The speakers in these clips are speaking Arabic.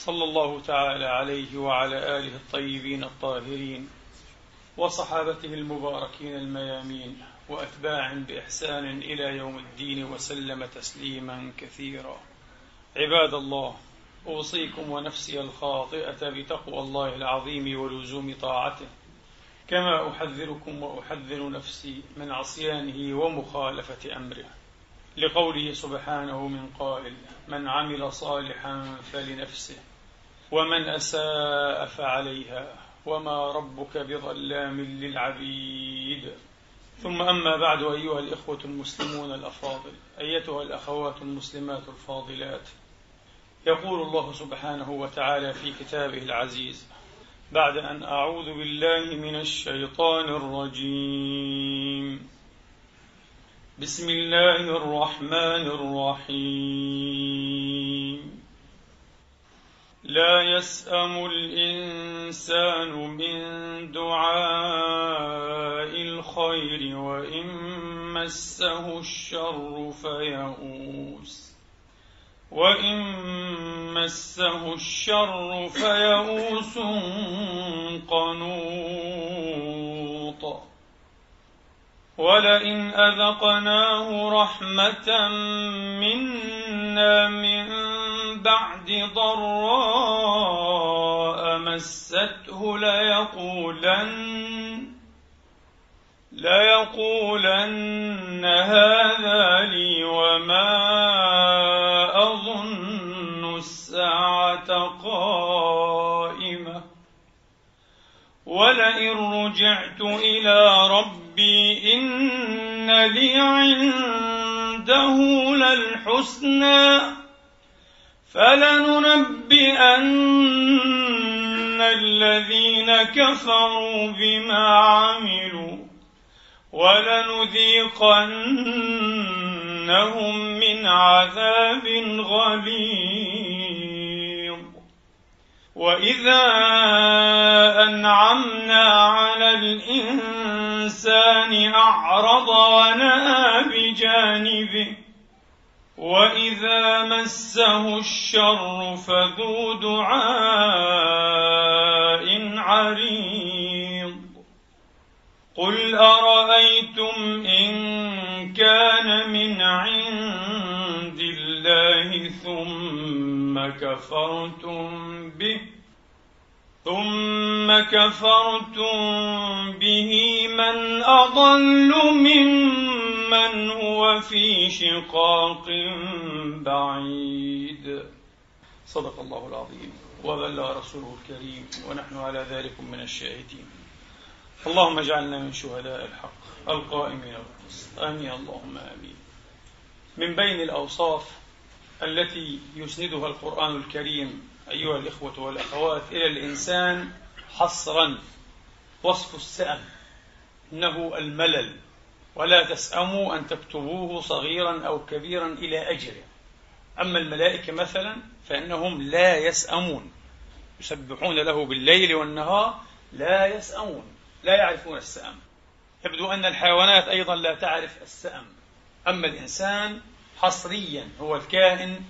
صلى الله تعالى عليه وعلى آله الطيبين الطاهرين وصحابته المباركين الميامين وأتباع بإحسان إلى يوم الدين وسلم تسليما كثيرا. عباد الله أوصيكم ونفسي الخاطئة بتقوى الله العظيم ولزوم طاعته. كما أحذركم وأحذر نفسي من عصيانه ومخالفة أمره. لقوله سبحانه من قائل من عمل صالحا فلنفسه. ومن أساء فعليها وما ربك بظلام للعبيد. ثم أما بعد أيها الإخوة المسلمون الأفاضل أيتها الأخوات المسلمات الفاضلات. يقول الله سبحانه وتعالى في كتابه العزيز بعد أن أعوذ بالله من الشيطان الرجيم. بسم الله الرحمن الرحيم. لا يسأم الإنسان من دعاء الخير وإن مسه الشر فيئوس. وإن مسه الشر فيئوس قنوط. ولئن أذقناه رحمة منا من بعد ضراء مسته ليقولن ليقولن هذا لي وما أظن الساعة قائمة. ولئن رجعت إلى ربي إن لي عنده للحسنى. فلننبئن الذين كفروا بما عملوا ولنذيقنهم من عذاب غليظ. وإذا أنعمنا على الإنسان أعرض ونأى بجانبه واذا مسه الشر فذو دعاء عريض قل ارايتم ان كان من عند الله ثم كفرتم به ثم كفرتم به من اضل ممن هو في شقاق بعيد. صدق الله العظيم. وبلغ رسوله الكريم. ونحن على ذلك من الشاهدين. اللهم اجعلنا من شهداء الحق القائمين بالقسط آمين. اللهم آمين. من بين الأوصاف التي يسندها القرآن الكريم أيها الإخوة والأخوات إلى الإنسان حصرا وصف السأم إنه الملل. ولا تسأموا أن تكتبوه صغيرا أو كبيرا إلى اجله أما الملائكة مثلا فإنهم لا يسأمون. يسبحون له بالليل والنهار لا يسأمون. لا يعرفون السأم. يبدو أن الحيوانات أيضا لا تعرف السأم. أما الإنسان حصريا هو الكائن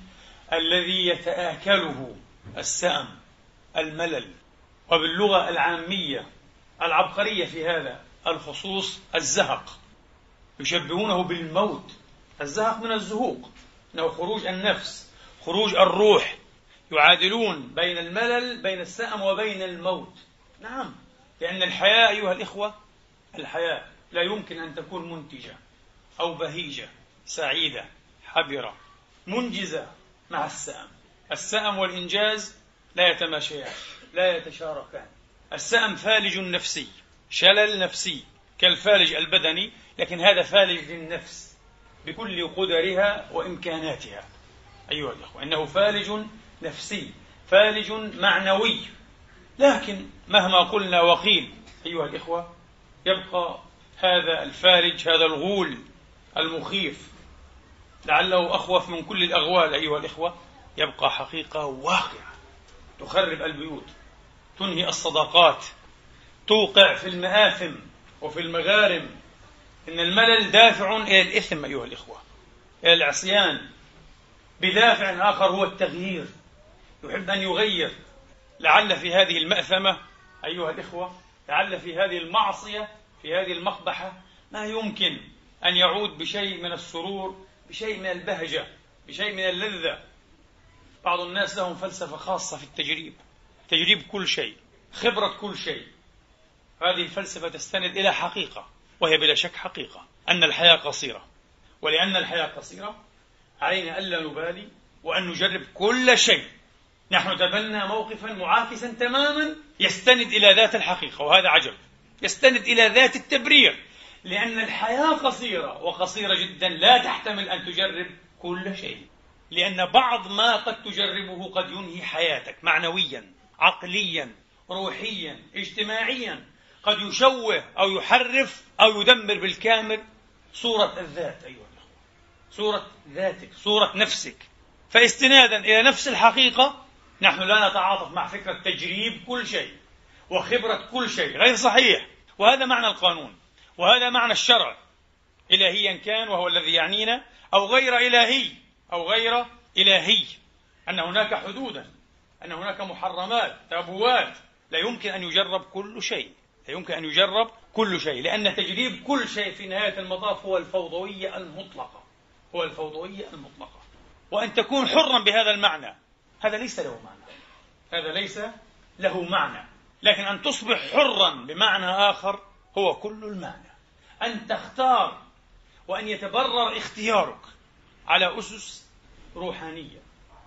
الذي يتآكله السأم الملل. وباللغة العامية العبقرية في هذا الخصوص الزهق. يشبهونه بالموت الزهق من الزهوق إنه خروج النفس خروج الروح يعادلون بين الملل بين السأم وبين الموت. نعم لأن الحياة أيها الإخوة الحياة لا يمكن أن تكون منتجة أو بهيجة سعيدة حبرة منجزة مع السأم. السأم والإنجاز لا يتماشيان لا يتشاركان. السأم فالج نفسي شلل نفسي كالفالج البدني لكن هذا فالج للنفس بكل قدرها وإمكاناتها. أيها الأخوة إنه فالج نفسي فالج معنوي. لكن مهما قلنا وقيل أيها الإخوة يبقى هذا الفارج هذا الغول المخيف لعله أخوف من كل الأغوال أيها الإخوة يبقى حقيقة واقعة. تخرب البيوت تنهي الصداقات توقع في المآثم وفي المغارم إن الملل دافع إلى الإثم أيها الإخوة إلى العصيان. بدافع آخر هو التغيير. يحب أن يغير. لعل في هذه المأثمة أيها الإخوة لعل في هذه المعصية في هذه المقبحة ما يمكن أن يعود بشيء من السرور بشيء من البهجة بشيء من اللذة. بعض الناس لهم فلسفة خاصة في التجريب تجريب كل شيء خبرة كل شيء. هذه الفلسفة تستند إلى حقيقة. وهي بلا شك حقيقة أن الحياة قصيرة. ولأن الحياة قصيرة علينا ألا نبالي وأن نجرب كل شيء. نحن تبنى موقفا معاكسا تماما يستند إلى ذات الحقيقة وهذا عجب. يستند إلى ذات التبرير. لأن الحياة قصيرة وقصيرة جدا لا تحتمل أن تجرب كل شيء. لأن بعض ما قد تجربه قد ينهي حياتك معنويا عقليا روحيا اجتماعيا. قد يشوه أو يحرف أو يدمر بالكامل صورة الذات أيها الأخوة. صورة ذاتك صورة نفسك. فاستنادا إلى نفس الحقيقة نحن لا نتعاطف مع فكرة تجريب كل شيء وخبرة كل شيء غير صحيح. وهذا معنى القانون وهذا معنى الشرع إلهيا كان وهو الذي يعنينا أو غير إلهي أو غير إلهي. أن هناك حدودا أن هناك محرمات تابوات لا يمكن أن يجرب كل شيء. يمكن أن يجرب كل شيء لأن تجريب كل شيء في نهاية المطاف هو الفوضوية المطلقة. هو الفوضوية المطلقة. وأن تكون حرا بهذا المعنى. هذا ليس له معنى. هذا ليس له معنى. لكن أن تصبح حرا بمعنى آخر هو كل المعنى. أن تختار وأن يتبرر اختيارك على أسس روحانية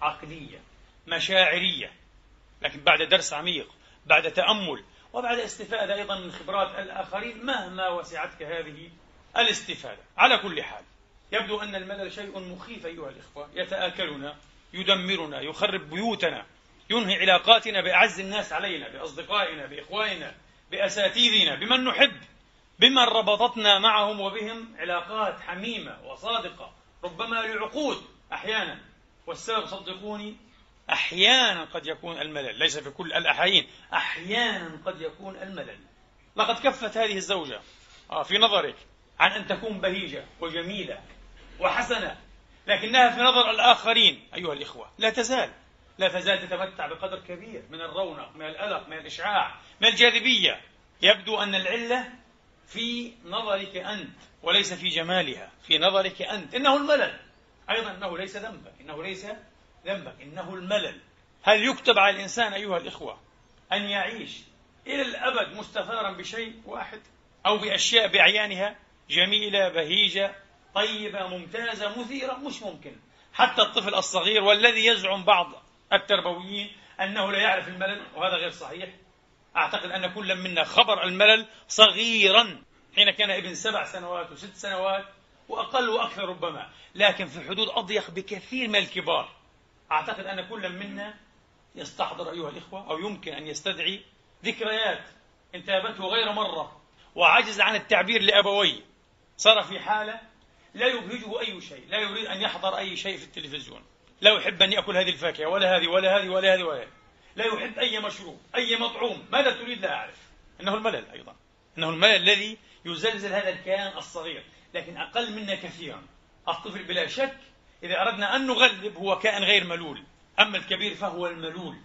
عقلية مشاعرية. لكن بعد درس عميق بعد تأمل وبعد استفادة أيضا من خبرات الآخرين مهما وسعتك هذه الاستفادة. على كل حال يبدو أن الملل شيء مخيف أيها الإخوة. يتآكلنا يدمرنا يخرب بيوتنا ينهي علاقاتنا بأعز الناس علينا بأصدقائنا بإخواننا بأساتذتنا بمن نحب بمن ربطتنا معهم وبهم علاقات حميمة وصادقة ربما لعقود أحيانا. والسبب صدقوني أحيانا قد يكون الملل ليس في كل الأحايين أحيانا قد يكون الملل. لقد كفت هذه الزوجة آه في نظرك عن أن تكون بهيجة وجميلة وحسنة لكنها في نظر الآخرين أيها الإخوة لا تزال لا تزال تتمتع بقدر كبير من الرونق من الألق من الإشعاع من الجاذبية. يبدو أن العلة في نظرك أنت وليس في جمالها في نظرك أنت إنه الملل. أيضا إنه ليس ذنبك إنه ليس ذنبك إنه الملل. هل يكتب على الإنسان أيها الإخوة أن يعيش إلى الأبد مستثارا بشيء واحد أو بأشياء بعيانها جميلة بهيجة طيبة ممتازة مثيرة؟ مش ممكن. حتى الطفل الصغير والذي يزعم بعض التربويين أنه لا يعرف الملل وهذا غير صحيح. أعتقد أن كل منا خبر الملل صغيرا. حين كان ابن سبع سنوات وست سنوات وأقل وأكثر ربما. لكن في حدود أضيق بكثير من الكبار. أعتقد أن كل منا يستحضر أيها الإخوة أو يمكن أن يستدعي ذكريات انتابته غير مرة وعجز عن التعبير لأبويه صار في حالة لا يبهجه أي شيء لا يريد أن يحضر أي شيء في التلفزيون. لا يحب أن يأكل هذه الفاكهة ولا هذه ولا هذه ولا هذه ولا هذه. لا يحب أي مشروب أي مطعوم. ماذا تريد لا أعرف. إنه الملل أيضا. إنه الملل الذي يزلزل هذا الكيان الصغير. لكن أقل منا كثيرا. الطفل بلا شك إذا أردنا أن نغلب هو كائن غير ملول أما الكبير فهو الملول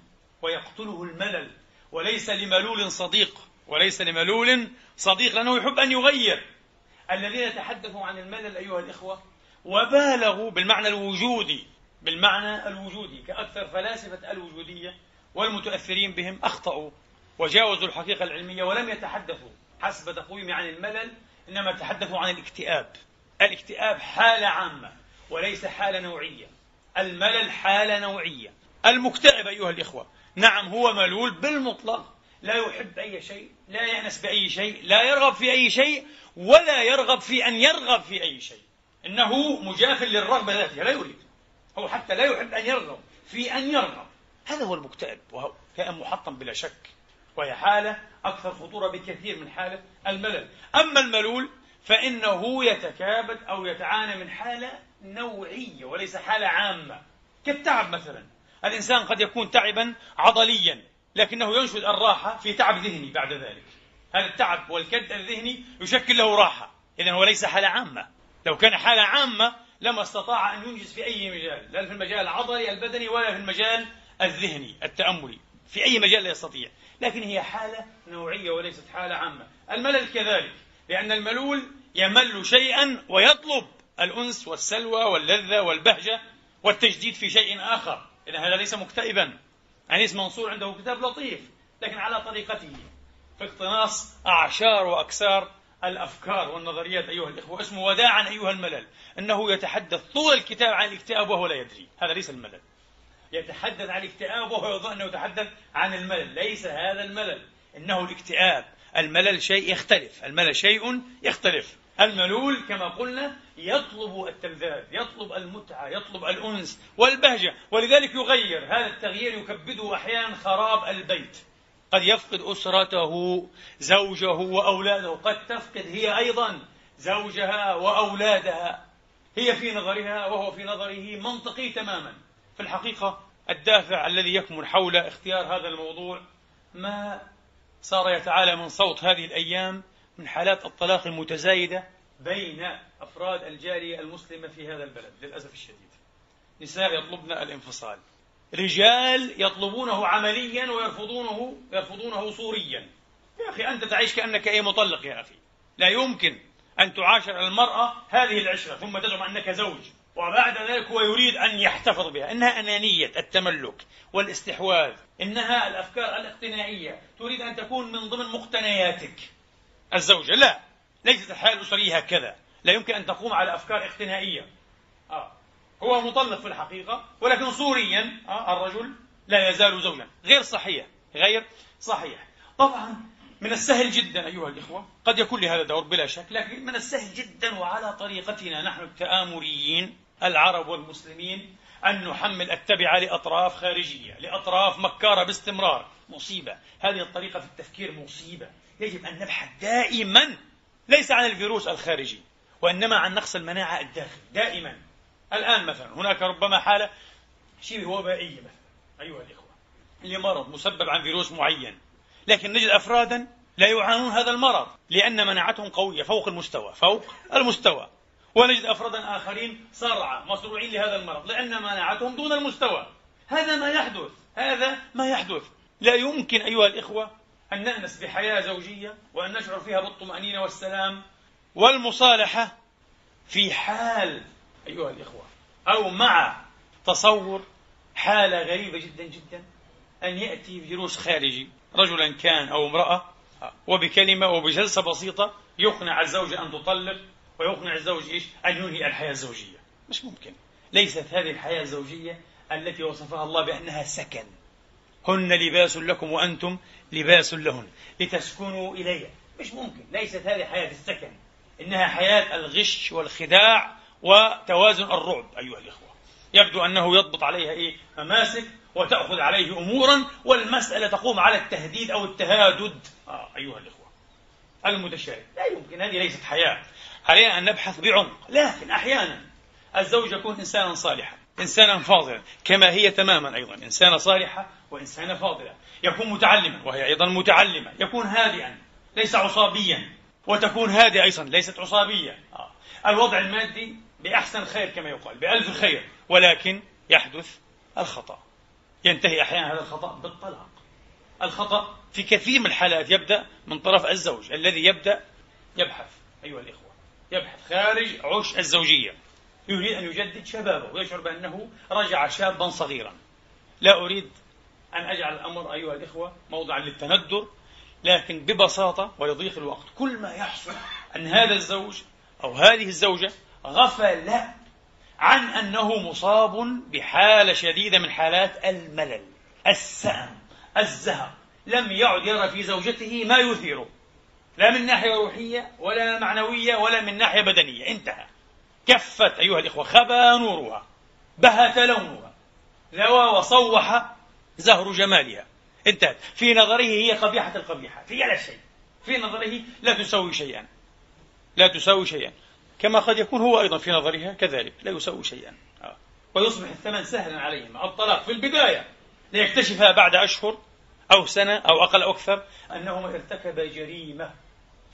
ويقتله الملل وليس لملول صديق وليس لملول صديق لأنه يحب أن يغير. الذين تحدثوا عن الملل أيها الإخوة وبالغوا بالمعنى الوجودي بالمعنى الوجودي كأكثر فلاسفة الوجودية والمتأثرين بهم أخطأوا وجاوزوا الحقيقة العلمية ولم يتحدثوا. حسب تقويم عن الملل إنما تحدثوا عن الاكتئاب. الاكتئاب حالة عامة. وليس حالة نوعية. الملل حالة نوعية. المكتئب أيها الإخوة. نعم هو ملول بالمطلق. لا يحب أي شيء لا يأنس بأي شيء لا يرغب في أي شيء ولا يرغب في أن يرغب في أي شيء. إنه مجاف للرغبة ذاتها لا يريد. هو حتى لا يحب أن يرغب في أن يرغب. هذا هو المكتئب وهو كائن محطم بلا شك. وهي حالة أكثر خطورة بكثير من حالة الملل. أما الملول فإنه يتكابد أو يتعانى من حالة نوعية وليس حالة عامة. كالتعب مثلا. الإنسان قد يكون تعبا عضليا لكنه ينشد الراحة في تعب ذهني بعد ذلك. هذا التعب والكد الذهني يشكل له راحة. إذا هو ليس حالة عامة. لو كان حالة عامة لما أستطاع أن ينجز في أي مجال لا في المجال العضلي البدني ولا في المجال الذهني التأملي. في أي مجال لا يستطيع. لكن هي حالة نوعية وليست حالة عامة. الملل كذلك لأن الملول يمل شيئا ويطلب الأنس والسلوى واللذة والبهجة والتجديد في شيء آخر. إذا هذا ليس مكتئبا. أنيس منصور عنده كتاب لطيف لكن على طريقته. في اقتناص أعشار وأكسار الأفكار والنظريات أيها الإخوة. اسمه وداعا أيها الملل. أنه يتحدث طول الكتاب عن الاكتئاب وهو لا يدري. هذا ليس الملل. يتحدث عن الاكتئاب وهو يظن أنه يتحدث عن الملل. ليس هذا الملل. إنه الاكتئاب. الملل شيء يختلف. الملل شيء يختلف. الملول كما قلنا يطلب التلذاذ يطلب المتعة يطلب الأنس والبهجة ولذلك يغير. هذا التغيير يكبده أحيانا خراب البيت. قد يفقد أسرته زوجه وأولاده. قد تفقد هي أيضا زوجها وأولادها. هي في نظرها وهو في نظره منطقي تماما. في الحقيقة الدافع الذي يكمن حول اختيار هذا الموضوع ما صار يتعالى من صوت هذه الأيام من حالات الطلاق المتزايدة بين أفراد الجالية المسلمة في هذا البلد للأسف الشديد. نساء يطلبن الانفصال. رجال يطلبونه عمليا ويرفضونه يرفضونه صوريا يا أخي أنت تعيش كأنك أي مطلق يا أخي. لا يمكن أن تعاشر المرأة هذه العشرة ثم تزعم أنك زوج وبعد ذلك هو يريد أن يحتفظ بها. إنها أنانية التملك والاستحواذ. إنها الأفكار الاقتنائية. تريد أن تكون من ضمن مقتنياتك. الزوجة لا. ليست الحياة الأسرية هكذا لا يمكن أن تقوم على أفكار اقتنائية. آه. هو مطلق في الحقيقة ولكن صوريا آه الرجل لا يزال زوجا غير صحيح غير صحيح. طبعا من السهل جدا أيها الإخوة قد يكون لهذا دور بلا شك لكن من السهل جدا وعلى طريقتنا نحن التآمريين العرب والمسلمين أن نحمل التبعة لأطراف خارجية لأطراف مكارة باستمرار. مصيبة. هذه الطريقة في التفكير مصيبة. يجب أن نبحث دائما ليس عن الفيروس الخارجي. وإنما عن نقص المناعة الداخلي دائما. الآن مثلا هناك ربما حالة شبه وبائية مثلا أيها الإخوة لمرض مسبب عن فيروس معين لكن نجد أفرادا لا يعانون هذا المرض لأن مناعتهم قوية فوق المستوى فوق المستوى. ونجد أفرادا آخرين صرعى مصروعين لهذا المرض لأن مناعتهم دون المستوى. هذا ما يحدث هذا ما يحدث. لا يمكن أيها الإخوة أن نأنس بحياة زوجية وأن نشعر فيها بالطمأنينة والسلام والمصالحة في حال أيها الإخوة أو مع تصور حالة غريبة جدا جدا أن يأتي فيروس خارجي. رجلا كان أو امرأة وبكلمة وبجلسة بسيطة يقنع الزوجة أن تطلق ويقنع الزوج إيش؟ أن ينهي الحياة الزوجية. مش ممكن. ليست هذه الحياة الزوجية التي وصفها الله بأنها سكن. هن لباس لكم وأنتم لباس لهن. لتسكنوا إليها. مش ممكن. ليست هذه حياة السكن. إنها حياة الغش والخداع وتوازن الرعب أيها الإخوة. يبدو أنه يضبط عليها إيه؟ مماسك وتأخذ عليه أمورا والمسألة تقوم على التهديد أو التهادد. آه أيها الإخوة. المتشابه لا يمكن هذه ليست حياة. علينا أن نبحث بعمق لكن أحيانا الزوج يكون إنسانا صالحا إنسانا فاضلا كما هي تماما أيضا إنسانة صالحة وإنسانة فاضلة. يكون متعلما وهي أيضا متعلمة يكون هادئا ليس عصابيا. وتكون هادئة أيضا ليست عصابية. آه. الوضع المادي بأحسن خير كما يقال بألف خير ولكن يحدث الخطأ. ينتهي أحيانا هذا الخطأ بالطلاق. الخطأ في كثير من الحالات يبدأ من طرف الزوج الذي يبدأ يبحث أيها الإخوة يبحث خارج عش الزوجية. يريد أن يجدد شبابه ويشعر بأنه رجع شابا صغيرا. لا أريد أن أجعل الأمر أيها الإخوة موضعا للتندر. لكن ببساطة ولضيق الوقت. كل ما يحصل أن هذا الزوج أو هذه الزوجة غفل عن أنه مصاب بحالة شديدة من حالات الملل السأم الزهق. لم يعد يرى في زوجته ما يثيره. لا من ناحية روحية ولا معنوية ولا من ناحية بدنية. انتهى. كفت أيها الإخوة خبا نورها بهت لونها لوى وصوح زهر جمالها. انتهت. في نظره هي قبيحة القبيحة في لا شيء. في نظره لا تسوي شيئا. لا تساوي شيئا. كما قد يكون هو أيضا في نظرها كذلك لا يساوي شيئا. آه. ويصبح الثمن سهلا عليهم. الطلاق في البداية ليكتشفها بعد أشهر أو سنة أو أقل أو أكثر أنهما ارتكبا جريمة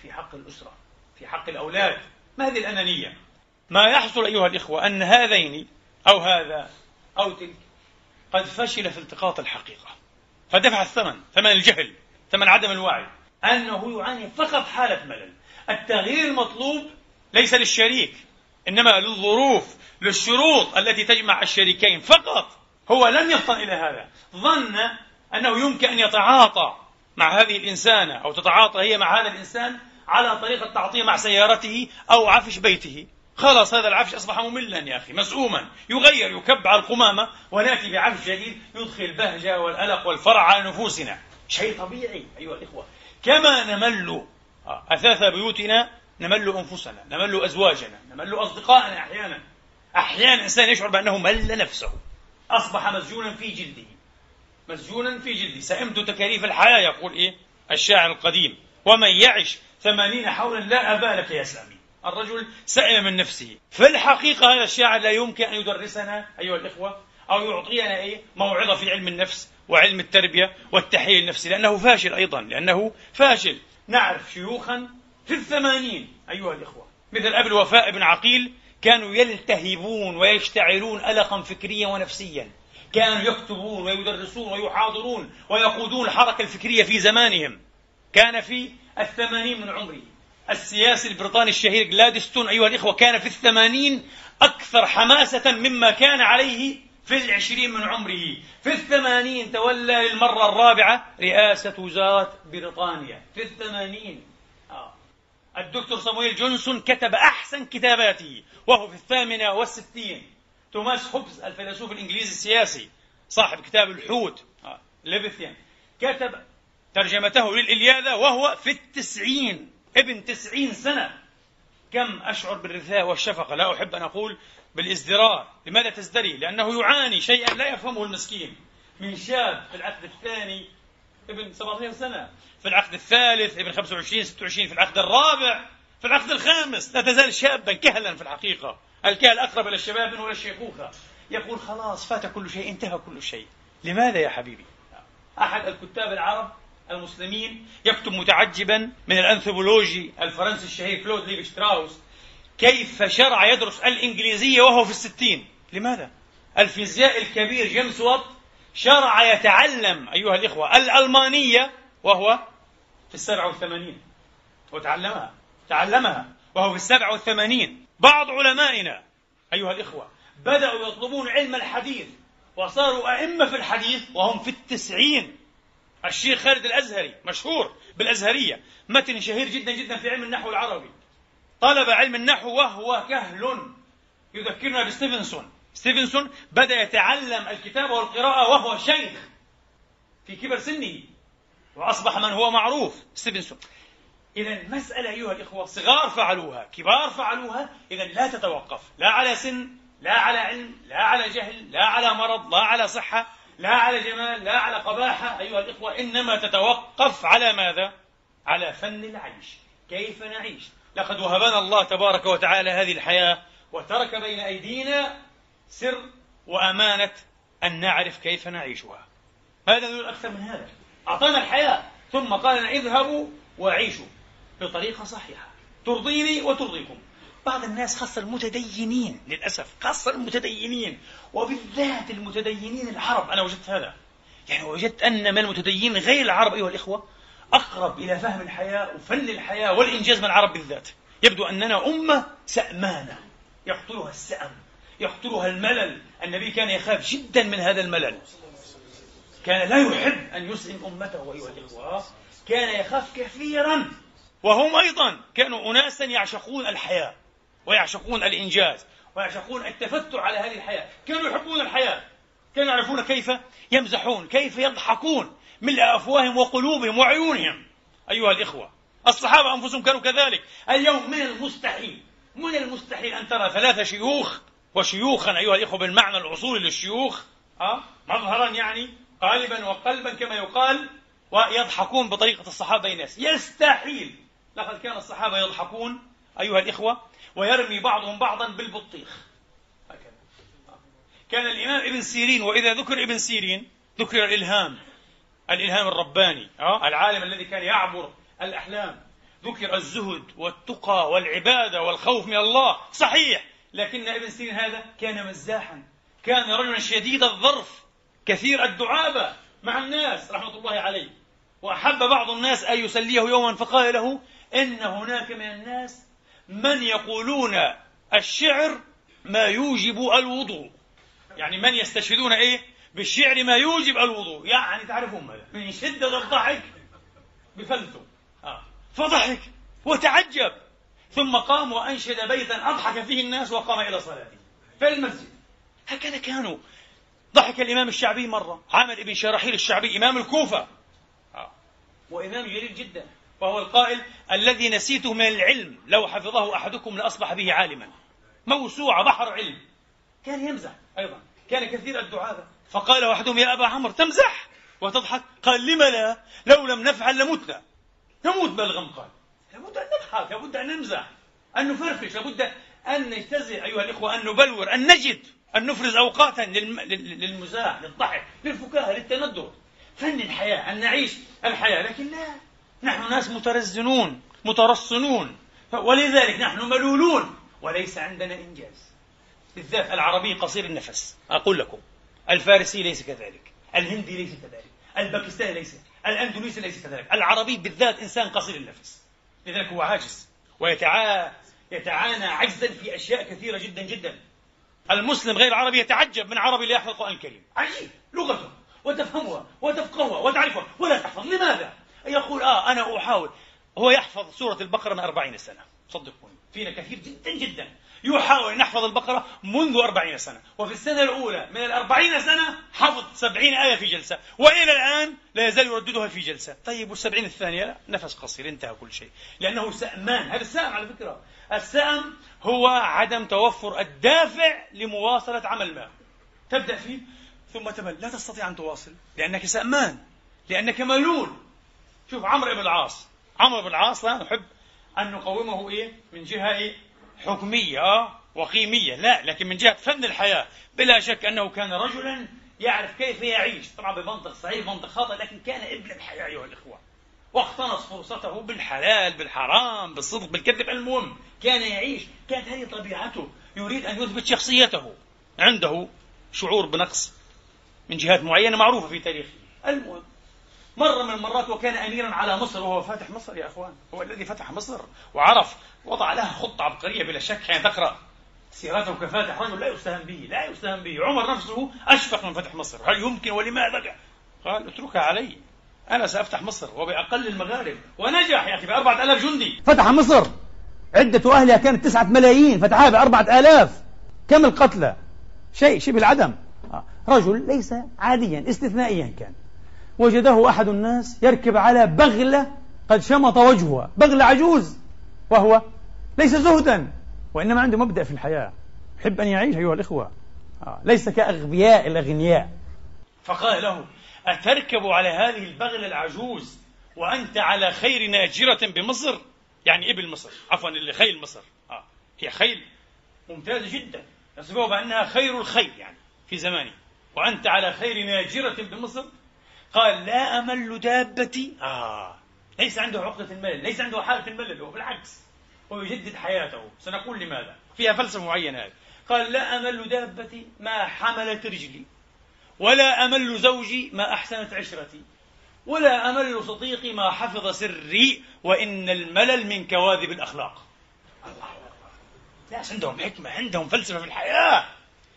في حق الأسرة في حق الأولاد. ما هذه الأنانية؟ ما يحصل أيها الإخوة أن هذين أو هذا أو تلك قد فشل في التقاط الحقيقة. فدفع الثمن ثمن الجهل ثمن عدم الوعي. أنه يعاني فقط حالة ملل. التغيير المطلوب ليس للشريك إنما للظروف للشروط التي تجمع الشريكين. فقط هو لم يفطن إلى هذا. ظن أنه يمكن أن يتعاطى مع هذه الإنسانة أو تتعاطى هي مع هذا الإنسان على طريقة تعاطيه مع سيارته أو عفش بيته. خلاص هذا العفش أصبح مملا يا أخي مسؤوما يغير يكب على القمامة ونأتي بعفش جديد يدخل البهجة والألق والفرع على نفوسنا. شيء طبيعي أيها الإخوة. كما نمل أثاث بيوتنا نمل أنفسنا نمل أزواجنا نمل أصدقائنا أحيانا. أحيانا الإنسان يشعر بأنه مل نفسه. أصبح مسجونا في جلده. مسجونا في جلده. سئمت تكاليف الحياة يقول إيه الشاعر القديم. ومن يعش ثمانين حولا لا أبا لك يا سامي الرجل سئم من نفسه في الحقيقة هذا الشاعر لا يمكن أن يدرسنا أيها الإخوة أو يعطينا إيه؟ موعظة في علم النفس وعلم التربية والتحليل النفسي لأنه فاشل أيضا لأنه فاشل. نعرف شيوخا في الثمانين أيها الإخوة مثل أبي الوفاء بن عقيل كانوا يلتهبون ويشتعلون ألقا فكريا ونفسيا كانوا يكتبون ويدرسون ويحاضرون ويقودون الحركة الفكرية في زمانهم كان في الثمانين من عمره. السياسي البريطاني الشهير جلادستون أيها الإخوة كان في الثمانين أكثر حماسة مما كان عليه في العشرين من عمره في الثمانين تولى للمرة الرابعة رئاسة وزارة بريطانيا في الثمانين آه. الدكتور صامويل جونسون كتب أحسن كتاباته وهو في الثامنة والستين توماس هوبز الفيلسوف الإنجليزي السياسي صاحب كتاب الحوت آه. Leviathan كتب ترجمته للإلياذة وهو في التسعين ابن تسعين سنة. كم أشعر بالرثاء والشفقة؟ لا أحب أن أقول بالازدراء لماذا تزدري؟ لأنه يعاني شيئا لا يفهمه المسكين. من شاب في العقد الثاني ابن 17 سنة. في العقد الثالث ابن 25 26 في العقد الرابع في العقد الخامس. لا تزال شابا كهلا في الحقيقة. الكهل أقرب إلى الشباب منه الشيخوخة. يقول خلاص فات كل شيء انتهى كل شيء. لماذا يا حبيبي؟ أحد الكتاب العرب المسلمين يكتب متعجبا من الأنثروبولوجي الفرنسي الشهير كلود ليف شتراوس كيف شرع يدرس الإنجليزية وهو في الستين؟ لماذا؟ الفيزياء الكبير جيمس وات شرع يتعلم أيها الإخوة الألمانية وهو في السبعة والثمانين وتعلمها تعلمها وهو في السبعة والثمانين بعض علمائنا أيها الإخوة بدأوا يطلبون علم الحديث وصاروا أئمة في الحديث وهم في التسعين. الشيخ خالد الأزهري مشهور بالأزهرية متن شهير جدا جدا في علم النحو العربي. طلب علم النحو وهو كهل. يذكرنا بستيفنسون. ستيفنسون بدأ يتعلم الكتابة والقراءة وهو شيخ في كبر سنه وأصبح من هو معروف ستيفنسون. إذا المسألة أيها الإخوة صغار فعلوها كبار فعلوها إذا لا تتوقف لا على سن لا على علم لا على جهل لا على مرض لا على صحة. لا على جمال لا على قباحة أيها الإخوة إنما تتوقف على ماذا؟ على فن العيش. كيف نعيش؟ لقد وهبنا الله تبارك وتعالى هذه الحياة وترك بين أيدينا سر وأمانة أن نعرف كيف نعيشها. هذا دون أكثر من هذا. أعطانا الحياة ثم قال اذهبوا وعيشوا بطريقة صحيحة. ترضيني وترضيكم. بعض الناس خاصة المتدينين للأسف خاصة المتدينين وبالذات المتدينين العرب. أنا وجدت هذا. يعني وجدت أن من المتدينين غير العرب أيها الإخوة أقرب إلى فهم الحياة وفن الحياة والإنجاز من العرب بالذات. يبدو أننا أمة سأمانة. يقتلها السأم يقتلها الملل. النبي كان يخاف جدا من هذا الملل. كان لا يحب أن يسلم أمته أيها الإخوة. كان يخاف كثيرا. وهم أيضا كانوا أناسا يعشقون الحياة. ويعشقون الإنجاز ويعشقون التفتر على هذه الحياة. كانوا يحبون الحياة. كانوا يعرفون كيف يمزحون كيف يضحكون ملء أفواههم وقلوبهم وعيونهم. أيها الإخوة الصحابة أنفسهم كانوا كذلك. اليوم من المستحيل من المستحيل أن ترى ثلاثة شيوخ وشيوخا أيها الإخوة بالمعنى الأصولي للشيوخ أه؟ مظهرا يعني قالبا وقلبا كما يقال ويضحكون بطريقة الصحابة الناس. يستحيل. لقد كان الصحابة يضحكون أيها الإخوة ويرمي بعضهم بعضا بالبطيخ. هكذا كان الإمام ابن سيرين وإذا ذكر ابن سيرين ذكر الإلهام. الإلهام الرباني آه، العالم الذي كان يعبر الأحلام. ذكر الزهد والتقى والعبادة والخوف من الله. صحيح لكن ابن سيرين هذا كان مزاحا. كان رجلا شديد الظرف كثير الدعابة مع الناس رحمة الله عليه. وأحب بعض الناس أن يسليه يوما فقال له إن هناك من الناس من يقولون الشعر ما يوجب الوضوء. يعني من يستشهدون إيه؟ بالشعر ما يوجب الوضوء. يعني تعرفون ماذا؟ من شدة الضحك بفلتوا آه. فضحك وتعجب. ثم قام وأنشد بيتا أضحك فيه الناس وقام إلى صلاته في المسجد. هكذا كانوا. ضحك الإمام الشعبي مرة. عامر بن شراحيل الشعبي إمام الكوفة. آه. وإمام جليل جدا. وهو القائل الذي نسيته من العلم لو حفظه أحدكم لأصبح به عالما. موسوعة بحر علم. كان يمزح أيضا. كان كثير الدعابة فقال أحدهم يا أبا عمرو تمزح وتضحك. قال لم لا لو لم نفعل لمتنا. نموت بالغم قال لابد أن نضحك لابد أن نمزح أن نفرفش لابد أن نجتزئ أيها الإخوة أن نبلور أن نجد أن نفرز أوقاتا للمزاح للضحك للفكاهة للتندر. فن الحياة أن نعيش الحياة لكن لا. نحن ناس مترزنون مترصنون. ولذلك نحن ملولون. وليس عندنا إنجاز. بالذات العربي قصير النفس. أقول لكم الفارسي ليس كذلك الهندي ليس كذلك الباكستاني ليس الأندونيسي ليس كذلك. العربي بالذات إنسان قصير النفس. لذلك هو عاجز ويتعانى يتعانى عجزا في أشياء كثيرة جدا جدا. المسلم غير العربي يتعجب من عربي لا يحفظ القرآن الكريم. عجيب لغته وتفهمها وتفقهها وتعرفها ولا تحفظ. لماذا؟ يقول آه أنا أحاول. هو يحفظ سورة البقرة من أربعين سنة. صدقوني. فينا كثير جدا جدا. يحاول أن يحفظ البقرة منذ أربعين سنة. وفي السنة الأولى من الأربعين سنة حفظ سبعين آية في جلسة. وإلى الآن لا يزال يرددها في جلسة. طيب والسبعين الثانية؟ نفس قصير انتهى كل شيء. لأنه سأمان. هذا السأم على فكرة. السأم هو عدم توفر الدافع لمواصلة عمل ما. تبدأ فيه ثم تمل لا تستطيع أن تواصل لأنك سأمان لأنك ملول. شوف عمرو بن العاص. عمرو بن العاص لا نحب أن نقومه إيه؟ من جهة إيه؟ حكمية آه وقيمية. لا لكن من جهة فن الحياة. بلا شك أنه كان رجلا يعرف كيف يعيش. طبعا بمنطق صحيح منطق خاطئ لكن كان ابن الحياة أيها الإخوة. واقتنص فرصته بالحلال بالحرام بالصدق بالكذب. المهم كان يعيش. كانت هذه طبيعته. يريد أن يثبت شخصيته. عنده شعور بنقص من جهات معينة معروفة في تاريخه. المهم مرة من المرات وكان أميرا على مصر وهو فاتح مصر يا أخوان. هو الذي فتح مصر وعرف وضع لها خطة عبقرية بلا شك حين تقرأ سيرته كفاتح رجل لا يستهان به لا يستهان به. عمر نفسه أشفق من فتح مصر. هل يمكن ولماذا؟ قال اتركها علي أنا سأفتح مصر وبأقل المغارب. ونجح يا أخي بأربعة ألاف جندي. فتح مصر؟ عدة أهلها كانت تسعة ملايين فتحها بأربعة آلاف. كم القتلى؟ شيء شبه العدم. آه. رجل ليس عاديا استثنائيا كان. وجده أحد الناس يركب على بغلة قد شمط وجهها. بغلة عجوز وهو ليس زهدا وإنما عنده مبدأ في الحياة. يحب أن يعيش أيها الإخوة. آه. ليس كأغبياء الأغنياء. فقال له أتركب على هذه البغلة العجوز وأنت على خير ناجرة بمصر؟ يعني إبل مصر. عفوا اللي خيل مصر. آه. هي خيل ممتازة جدا. يصفها بأنها خير الخيل يعني في زمانه. وأنت على خير ناجرة بمصر؟ قال لا أمل دابتي. آه. ليس عنده عقدة الملل ليس عنده حالة الملل هو بالعكس هو يجدد حياته. سنقول لماذا؟ فيها فلسفة معينة هذه. قال لا أمل دابتي ما حملت رجلي ولا أمل زوجي ما أحسنت عشرتي ولا أمل صديقي ما حفظ سري وإن الملل من كواذب الأخلاق. الله عندهم حكمة عندهم فلسفة في الحياة.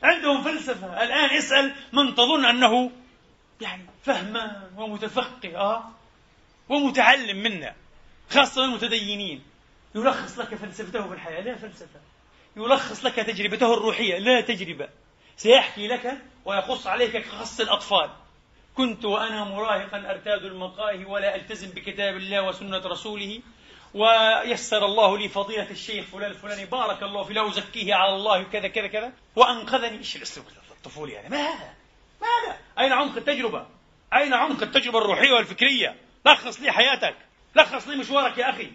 عندهم فلسفة. الآن اسأل من تظن أنه يعني فهمان ومتفقه آه؟ ومتعلم منا خاصة المتدينين. يلخص لك فلسفته في الحياة لا فلسفة. يلخص لك تجربته الروحية لا تجربة. سيحكي لك ويقص عليك كقص الأطفال. كنت وأنا مراهقا أرتاد المقاهي ولا ألتزم بكتاب الله وسنة رسوله ويسر الله لي فضيلة الشيخ فلان الفلاني بارك الله فيه لا أزكيه على الله كذا كذا كذا وأنقذني. إيش الأسلوب؟ الطفولي يعني ما هذا؟ ماذا؟ أين عمق التجربة؟ أين عمق التجربة الروحية والفكرية؟ لخص لي حياتك. لخص لي مشوارك يا أخي.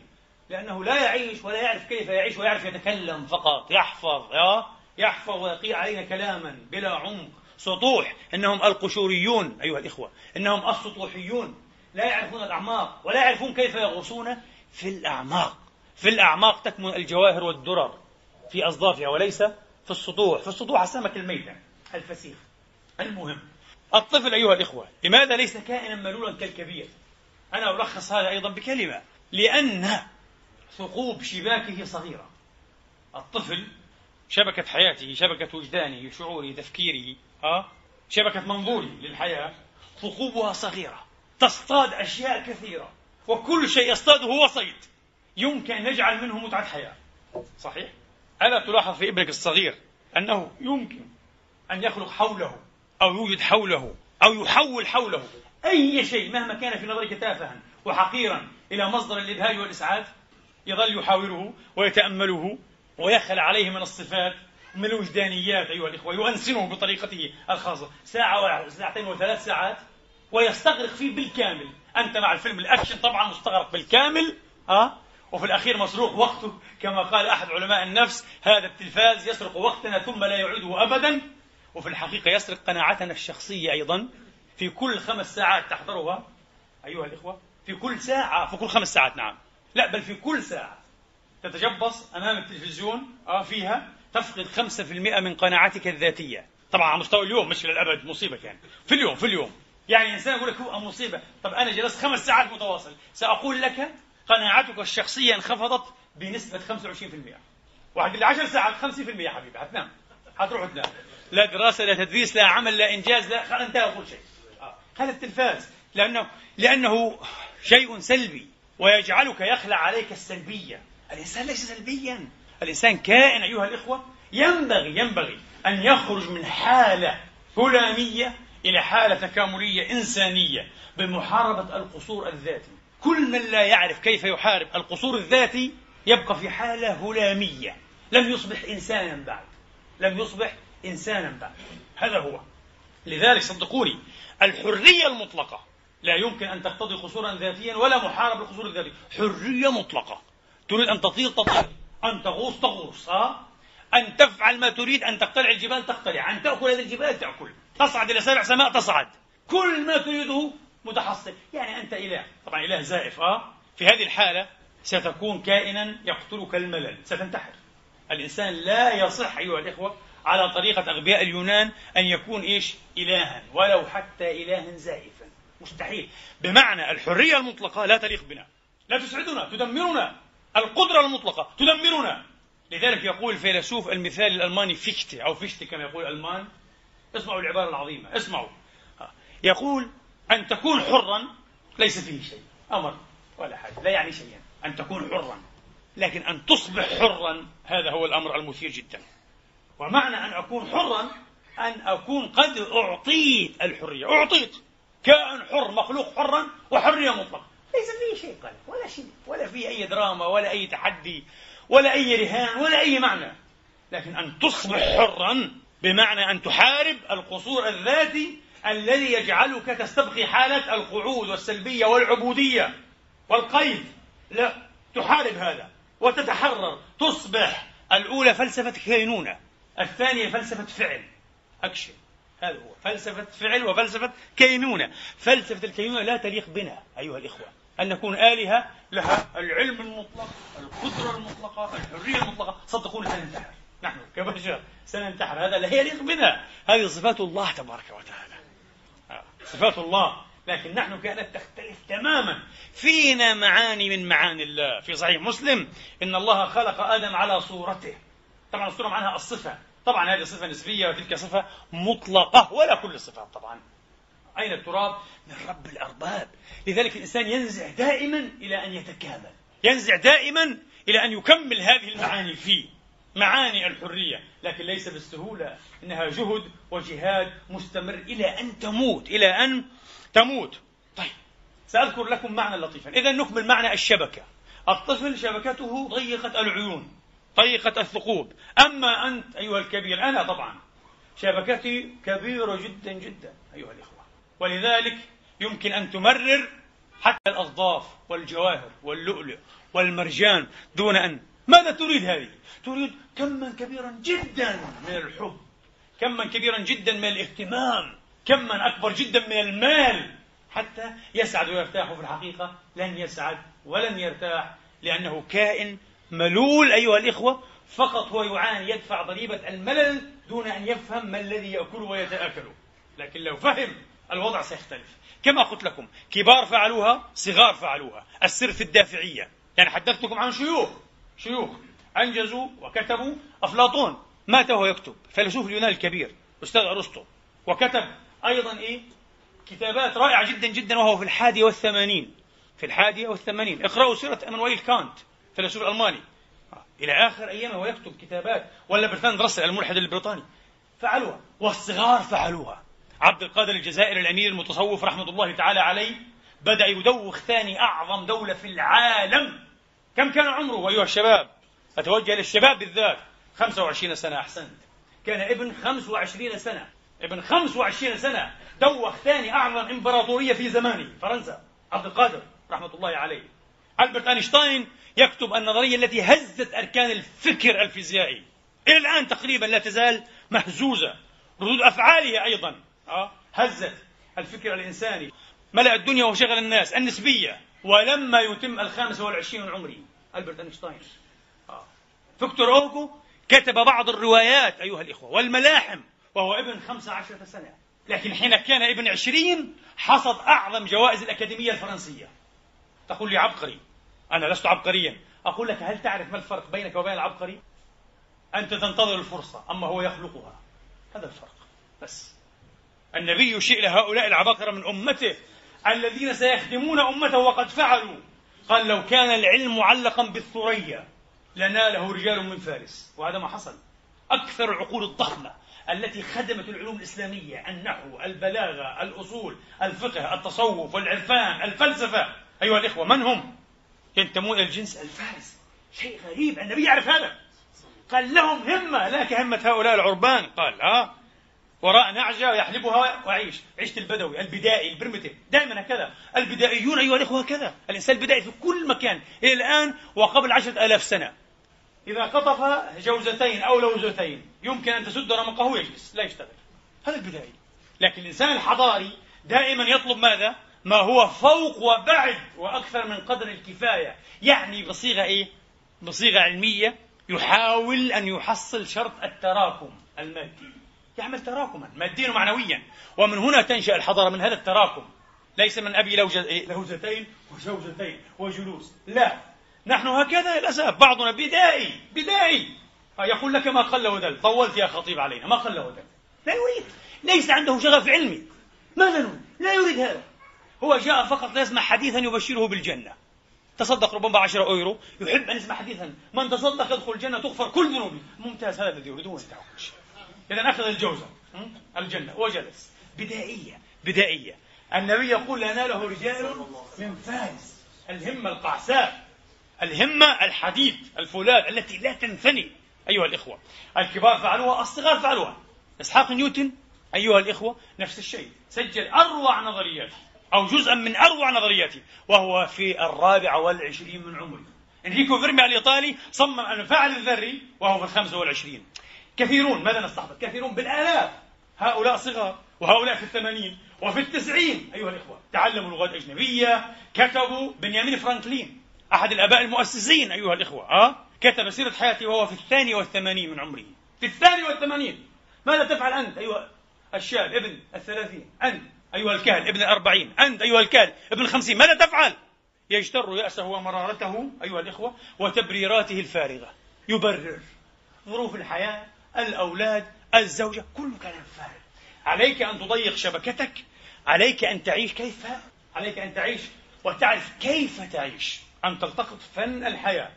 لأنه لا يعيش ولا يعرف كيف يعيش ويعرف يتكلم فقط. يحفظ يا؟ يحفظ ويقيع علينا كلاما بلا عمق. سطوح. إنهم القشوريون أيها الإخوة. إنهم السطوحيون. لا يعرفون الأعماق ولا يعرفون كيف يغوصون في الأعماق. في الأعماق تكمن الجواهر والدرر في أصدافها وليس في السطوح. في السطوح السمك الميتة الفسيخ. المهم الطفل أيها الإخوة لماذا ليس كائنا ملولا كالكبير؟ أنا ألخص هذا أيضا بكلمة لأن ثقوب شباكه صغيرة. الطفل شبكة حياته شبكة وجدانه شعوره تفكيره ها شبكة منظوره للحياة ثقوبها صغيرة تصطاد أشياء كثيرة وكل شيء يصطاده هو صيد. يمكن أن نجعل منه متعة حياة. صحيح؟ ألا تلاحظ في ابنك الصغير أنه يمكن أن يخلق حوله أو يوجد حوله أو يحول حوله. أي شيء مهما كان في نظرك تافها وحقيرا إلى مصدر الإبهاج والإسعاف يظل يحاوره ويتأمله ويخلع عليه من الصفات من الوجدانيات أيها الإخوة يؤنسنه بطريقته الخاصة. ساعة ساعتين وثلاث ساعات ويستغرق فيه بالكامل. أنت مع الفيلم الأكشن طبعا مستغرق بالكامل أه؟ وفي الأخير مسروق وقته كما قال أحد علماء النفس هذا التلفاز يسرق وقتنا ثم لا يعيده أبدا. وفي الحقيقة يسرق قناعتنا الشخصية أيضا. في كل خمس ساعات تحضرها أيها الإخوة في كل ساعة في كل خمس ساعات نعم. لا بل في كل ساعة تتجبص أمام التلفزيون آه فيها تفقد 5% من قناعتك الذاتية. طبعا على مستوى اليوم مش للأبد مصيبة يعني. في اليوم في اليوم. يعني إنسان يقول لك هو مصيبة. طب أنا جلست خمس ساعات متواصل. سأقول لك قناعتك الشخصية انخفضت بنسبة 25% واحد اللي 10 ساعات 50% يا حبيبي حتنام حتروح تنام. لا دراسة لا تدريس لا عمل لا إنجاز لا انتهى كل شيء. آه. هذا التلفاز. لأنه لأنه شيء سلبي. ويجعلك يخلع عليك السلبية. الإنسان ليس سلبيا. الإنسان كائن أيها الإخوة. ينبغي ينبغي أن يخرج من حالة هلامية إلى حالة تكاملية إنسانية بمحاربة القصور الذاتي. كل من لا يعرف كيف يحارب القصور الذاتي يبقى في حالة هلامية. لم يصبح إنسانا بعد. لم يصبح إنسانا بعد. هذا هو. لذلك صدقوني الحرية المطلقة. لا يمكن أن تقتضي قصورا ذاتيا ولا محاربة القصور الذاتي حرية مطلقة. تريد أن تطير تطير. أن تغوص تغوص. أه؟ أن تفعل ما تريد أن تقتلع الجبال تقتلع. أن تأكل هذه الجبال تأكل. تصعد إلى سابع سماء تصعد. كل ما تريده متحصل يعني أنت إله. طبعا إله زائف أه؟ في هذه الحالة ستكون كائنا يقتلك الملل. ستنتحر. الإنسان لا يصح أيها الإخوة على طريقة أغبياء اليونان أن يكون إيش؟ إلها ولو حتى إلها زائفا. مستحيل. بمعنى الحرية المطلقة لا تليق بنا. لا تسعدنا تدمرنا. القدرة المطلقة تدمرنا. لذلك يقول الفيلسوف المثال الألماني فيشتي أو فيشتي كما يقول الألمان. اسمعوا العبارة العظيمة اسمعوا. يقول أن تكون حرا ليس فيه شيء أمر ولا حاجة لا يعني شيئا. أن تكون حرا لكن أن تصبح حرا هذا هو الأمر المثير جدا. ومعنى أن أكون حرا أن أكون قد أعطيت الحرية. أعطيت. كائن حر مخلوق حرا وحرية مطلقة. ليس فيه شيء قال ولا شيء ولا فيه أي دراما ولا أي تحدي ولا أي رهان ولا أي معنى. لكن أن تصبح حرا بمعنى أن تحارب القصور الذاتي الذي يجعلك تستبقي حالة القعود والسلبية والعبودية والقيد. لا تحارب هذا وتتحرر. تصبح الأولى فلسفة كينونة. الثانية فلسفة فعل. أكشن. هذا هو. فلسفة فعل وفلسفة كينونة. فلسفة الكينونة لا تليق بنا أيها الإخوة. أن نكون آلهة لها العلم المطلق القدرة المطلقة الحرية المطلقة. صدقوني سننتحر. نحن كبشر سننتحر. هذا لا يليق بنا. هذه صفات الله تبارك وتعالى. آه، صفات الله. لكن نحن كانت تختلف تماما. فينا معاني من معاني الله. في صحيح مسلم إن الله خلق آدم على صورته. طبعا الصورة معناها الصفة. طبعا هذه صفة نسبية وتلك صفة مطلقة ولا كل الصفات طبعا. أين التراب؟ من رب الأرباب. لذلك الإنسان ينزع دائما إلى أن يتكامل. ينزع دائما إلى أن يكمل هذه المعاني فيه معاني الحرية. لكن ليس بالسهولة. إنها جهد وجهاد مستمر إلى أن تموت. إلى أن تموت. طيب سأذكر لكم معنى لطيفا. إذا نكمل معنى الشبكة. الطفل شبكته ضيقة العيون. ضيقة الثقوب. أما أنت أيها الكبير أنا طبعا شبكتي كبيرة جدا جدا أيها الإخوة. ولذلك يمكن أن تمرر حتى الأصداف والجواهر واللؤلؤ والمرجان دون أن ماذا تريد هذه؟ تريد كما كبيرا جدا من الحب كما كبيرا جدا من الاهتمام كما أكبر جدا من المال. حتى يسعد ويرتاح في الحقيقة لن يسعد ولن يرتاح لأنه كائن ملول أيها الإخوة فقط هو يعاني يدفع ضريبة الملل دون أن يفهم ما الذي يأكله ويتآكله لكن لو فهم الوضع سيختلف. كما قلت لكم كبار فعلوها صغار فعلوها. السر في الدافعية. يعني حدثتكم عن شيوخ. شيوخ أنجزوا وكتبوا أفلاطون. مات وهو يكتب. فيلسوف اليونان الكبير أستاذ أرسطو. وكتب أيضا إيه؟ كتابات رائعة جدا جدا وهو في الحادية والثمانين. في الحادية والثمانين. اقرأوا سيرة إمانويل كانت. فيلسوف ألماني. إلى آخر أيامه ويكتب كتابات ولا برتراند راسل الملحد البريطاني. فعلوها والصغار فعلوها. عبد القادر الجزائري الأمير المتصوف رحمة الله تعالى عليه بدأ يدوخ ثاني أعظم دولة في العالم. كم كان عمره أيها الشباب؟ أتوجه للشباب بالذات. 25 سنة أحسنت. كان ابن 25 سنة. ابن 25 سنة. دوخ ثاني أعظم إمبراطورية في زمانه. فرنسا. عبد القادر رحمة الله عليه. ألبرت أينشتاين يكتب النظرية التي هزت أركان الفكر الفيزيائي. إلى الآن تقريبا لا تزال مهزوزة ردود أفعاله أيضا آه، هزت الفكر الإنساني. ملأ الدنيا وشغل الناس النسبية. ولما يتم الخامسة والعشرين من عمره ألبرت أينشتاين. آه. فيكتور أوغو كتب بعض الروايات أيها الإخوة والملاحم وهو ابن خمسة عشرة سنة. لكن حين كان ابن عشرين حصد أعظم جوائز الأكاديمية الفرنسية. تقول لي عبقري. أنا لست عبقريا. أقول لك هل تعرف ما الفرق بينك وبين العبقري؟ أنت تنتظر الفرصة أما هو يخلقها. هذا الفرق. بس. النبي يشيء لهؤلاء العباقرة من أمته الذين سيخدمون أمته وقد فعلوا. قال لو كان العلم معلقا بالثريا لناله رجال من فارس. وهذا ما حصل. أكثر العقول الضخمة التي خدمت العلوم الإسلامية النحو البلاغة الأصول الفقه التصوف والعرفان الفلسفة. أيها الإخوة من هم؟ ينتمون إلى الجنس الفارسي شيء غريب النبي يعرف هذا. قال لهم همة لا كهمة هؤلاء العربان. قال ها وراء نعجة يحلبها وعيش عيشة البدوي البدائي البرمتيف. دائما هكذا. البدائيون أيها الإخوة هكذا. الإنسان البدائي في كل مكان إلى الآن وقبل عشرة آلاف سنة. إذا قطف جوزتين أو لوزتين يمكن أن تسد رمقه يجلس لا يشتغل. هذا البدائي. لكن الإنسان الحضاري دائما يطلب ماذا؟ ما هو فوق وبعد وأكثر من قدر الكفاية. يعني بصيغة إيه؟ بصيغة علمية يحاول أن يحصل شرط التراكم المادي. يعمل تراكما ماديا ومعنويا. ومن هنا تنشأ الحضارة من هذا التراكم. ليس من أبي إيه؟ لوزتين وجوزتين وجلوس. لا. نحن هكذا للأسف بعضنا بدائي بدائي. يقول لك ما قل ودل. طولت يا خطيب علينا. ما قل ودل. لا يريد. ليس عنده شغف علمي. ماذا نريد؟ لا يريد هذا. هو جاء فقط ليسمع حديثا يبشره بالجنة. تصدق ربما 10 أويرو يحب أن يسمع حديثا. من تصدق يدخل الجنة تغفر كل ذنوبه. ممتاز هذا الذي يريدون إذا أخذ الجوزة الجنة. وجلس بدائية بدائية. النبي يقول لا ناله رجال من فارس. الهمة القعساء الهمة الحديد الفولاذ التي لا تنثني أيها الإخوة الكبار فعلوها الصغار فعلوها. إسحاق نيوتن أيها الإخوة نفس الشيء. سجل أروع نظرياته أو جزءا من أروع نظرياته وهو في الرابعة والعشرين من عمره انريكو فيرمي الإيطالي صمم الفعل الذري وهو في الخامسة والعشرين. كثيرون ماذا نستحضر؟ كثيرون بالآلاف. هؤلاء صغار وهؤلاء في الثمانين وفي التسعين أيها الإخوة. تعلموا لغات أجنبية كتبوا بنيامين فرانكلين أحد الآباء المؤسسين أيها الإخوة. أه؟ كتب سيرة حياته وهو في الثاني والثمانين من عمره. في الثاني والثمانين. ماذا تفعل أنت أيها الشاب ابن الثلاثين؟ أنت. أيها الكاهن ابن الأربعين. أنت أيها الكاهن ابن الخمسين ماذا تفعل؟ يجتر يأسه ومرارته أيها الإخوة وتبريراته الفارغة. يبرر ظروف الحياة الأولاد الزوجة كل كلام فارغ. عليك أن تضيق شبكتك عليك أن تعيش كيف عليك أن تعيش وتعرف كيف تعيش. أن تلتقط فن الحياة.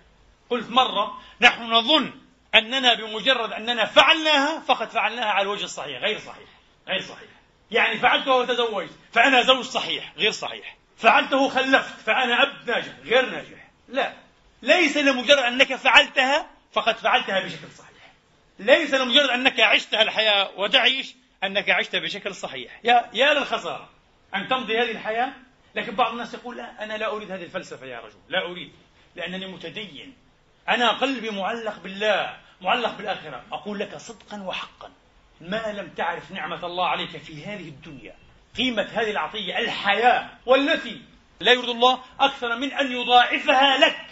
قلت مرة نحن نظن أننا بمجرد أننا فعلناها فقد فعلناها على الوجه الصحيح. غير صحيح. غير صحيح. يعني فعلتها وتزوجت فأنا زوج صحيح غير صحيح. فعلته خلفت فأنا أب ناجح غير ناجح. لا. ليس لمجرد أنك فعلتها فقد فعلتها بشكل صحيح. ليس لمجرد أنك عشت الحياة وتعيش أنك عشت بشكل صحيح. يا يا للخسارة أن تمضي هذه الحياة لكن بعض الناس يقول لا أنا لا أريد هذه الفلسفة يا رجل. لا أريد لأنني متدين. أنا قلبي معلق بالله معلق بالآخرة. أقول لك صدقا وحقا. ما لم تعرف نعمة الله عليك في هذه الدنيا. قيمة هذه العطية الحياة والتي لا يريد الله أكثر من أن يضاعفها لك.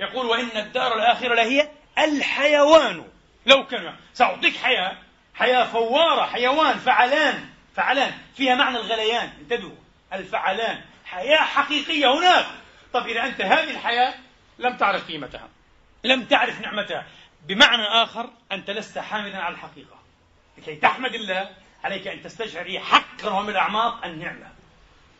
يقول وإن الدار الآخرة لهي الحيوان. لو كان سأعطيك حياة. حياة فوارة حيوان فعلان. فعلان. فيها معنى الغليان. انتبهوا. الفعلان. حياة حقيقية هناك. طب إذا أنت هذه الحياة لم تعرف قيمتها لم تعرف نعمتها. بمعنى آخر أنت لست حامدا على الحقيقة. لكي تحمد الله عليك أن تستشعر حقا ومن الأعماق النعمة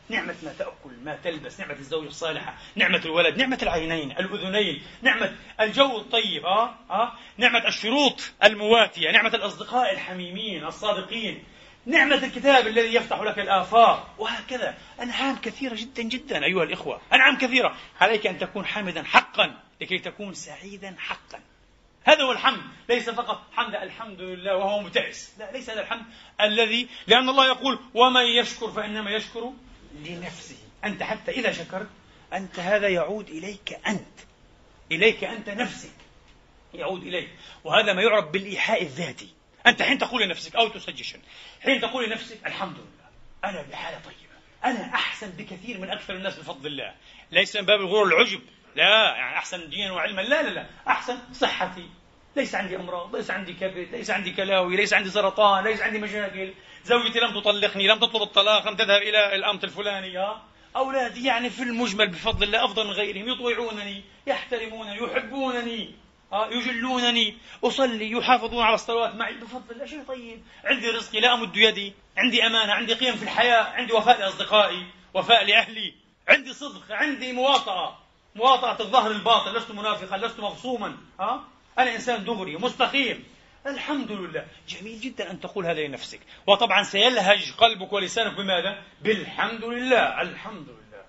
نعمة ما تأكل ما تلبس نعمة الزوجة الصالحة نعمة الولد نعمة العينين الأذنين نعمة الجو الطيب آه؟ آه؟ نعمة الشروط المواتية نعمة الأصدقاء الحميمين الصادقين نعمة الكتاب الذي يفتح لك الآفاق وهكذا أنعام كثيرة جدا جدا أيها الإخوة أنعام كثيرة عليك أن تكون حامدا حقا لكي تكون سعيدا حقا هذا هو الحمد. ليس فقط حمد الحمد لله وهو متعس لا ليس هذا الحمد الذي لأن الله يقول ومن يشكر فإنما يشكر لنفسه. أنت حتى إذا شكرت أنت هذا يعود إليك أنت. إليك أنت نفسك يعود إليك. وهذا ما يعرف بالإيحاء الذاتي. أنت حين تقول لنفسك أو تسجشن حين تقول لنفسك الحمد لله. أنا بحالة طيبة. أنا أحسن بكثير من أكثر الناس بفضل الله. ليس من باب الغرور العجب. لا يعني أحسن دينا وعلما. لا لا لا أحسن صحتي. ليس عندي أمراض ليس عندي كبد ليس عندي كلاوي ليس عندي سرطان ليس عندي مشاكل. زوجتي لم تطلقني لم تطلب الطلاق لم تذهب إلى الأمت الفلانية. أولادي يعني في المجمل بفضل الله أفضل من غيرهم. يطيعونني يحترمونني يحبونني آه، يجلونني. أصلي يحافظون على الصلوات معي بفضل الله. شيء طيب؟ عندي رزقي لا أمد يدي. عندي أمانة عندي قيم في الحياة عندي وفاء لأصدقائي وفاء لأهلي. عندي صدق عندي مواطأة. مواطأة الظهر الباطن لست منافقا لست مفصوما ها؟ أنا إنسان دغري مستقيم الحمد لله. جميل جدا أن تقول هذا لنفسك. وطبعا سيلهج قلبك ولسانك بماذا؟ بالحمد لله. الحمد لله.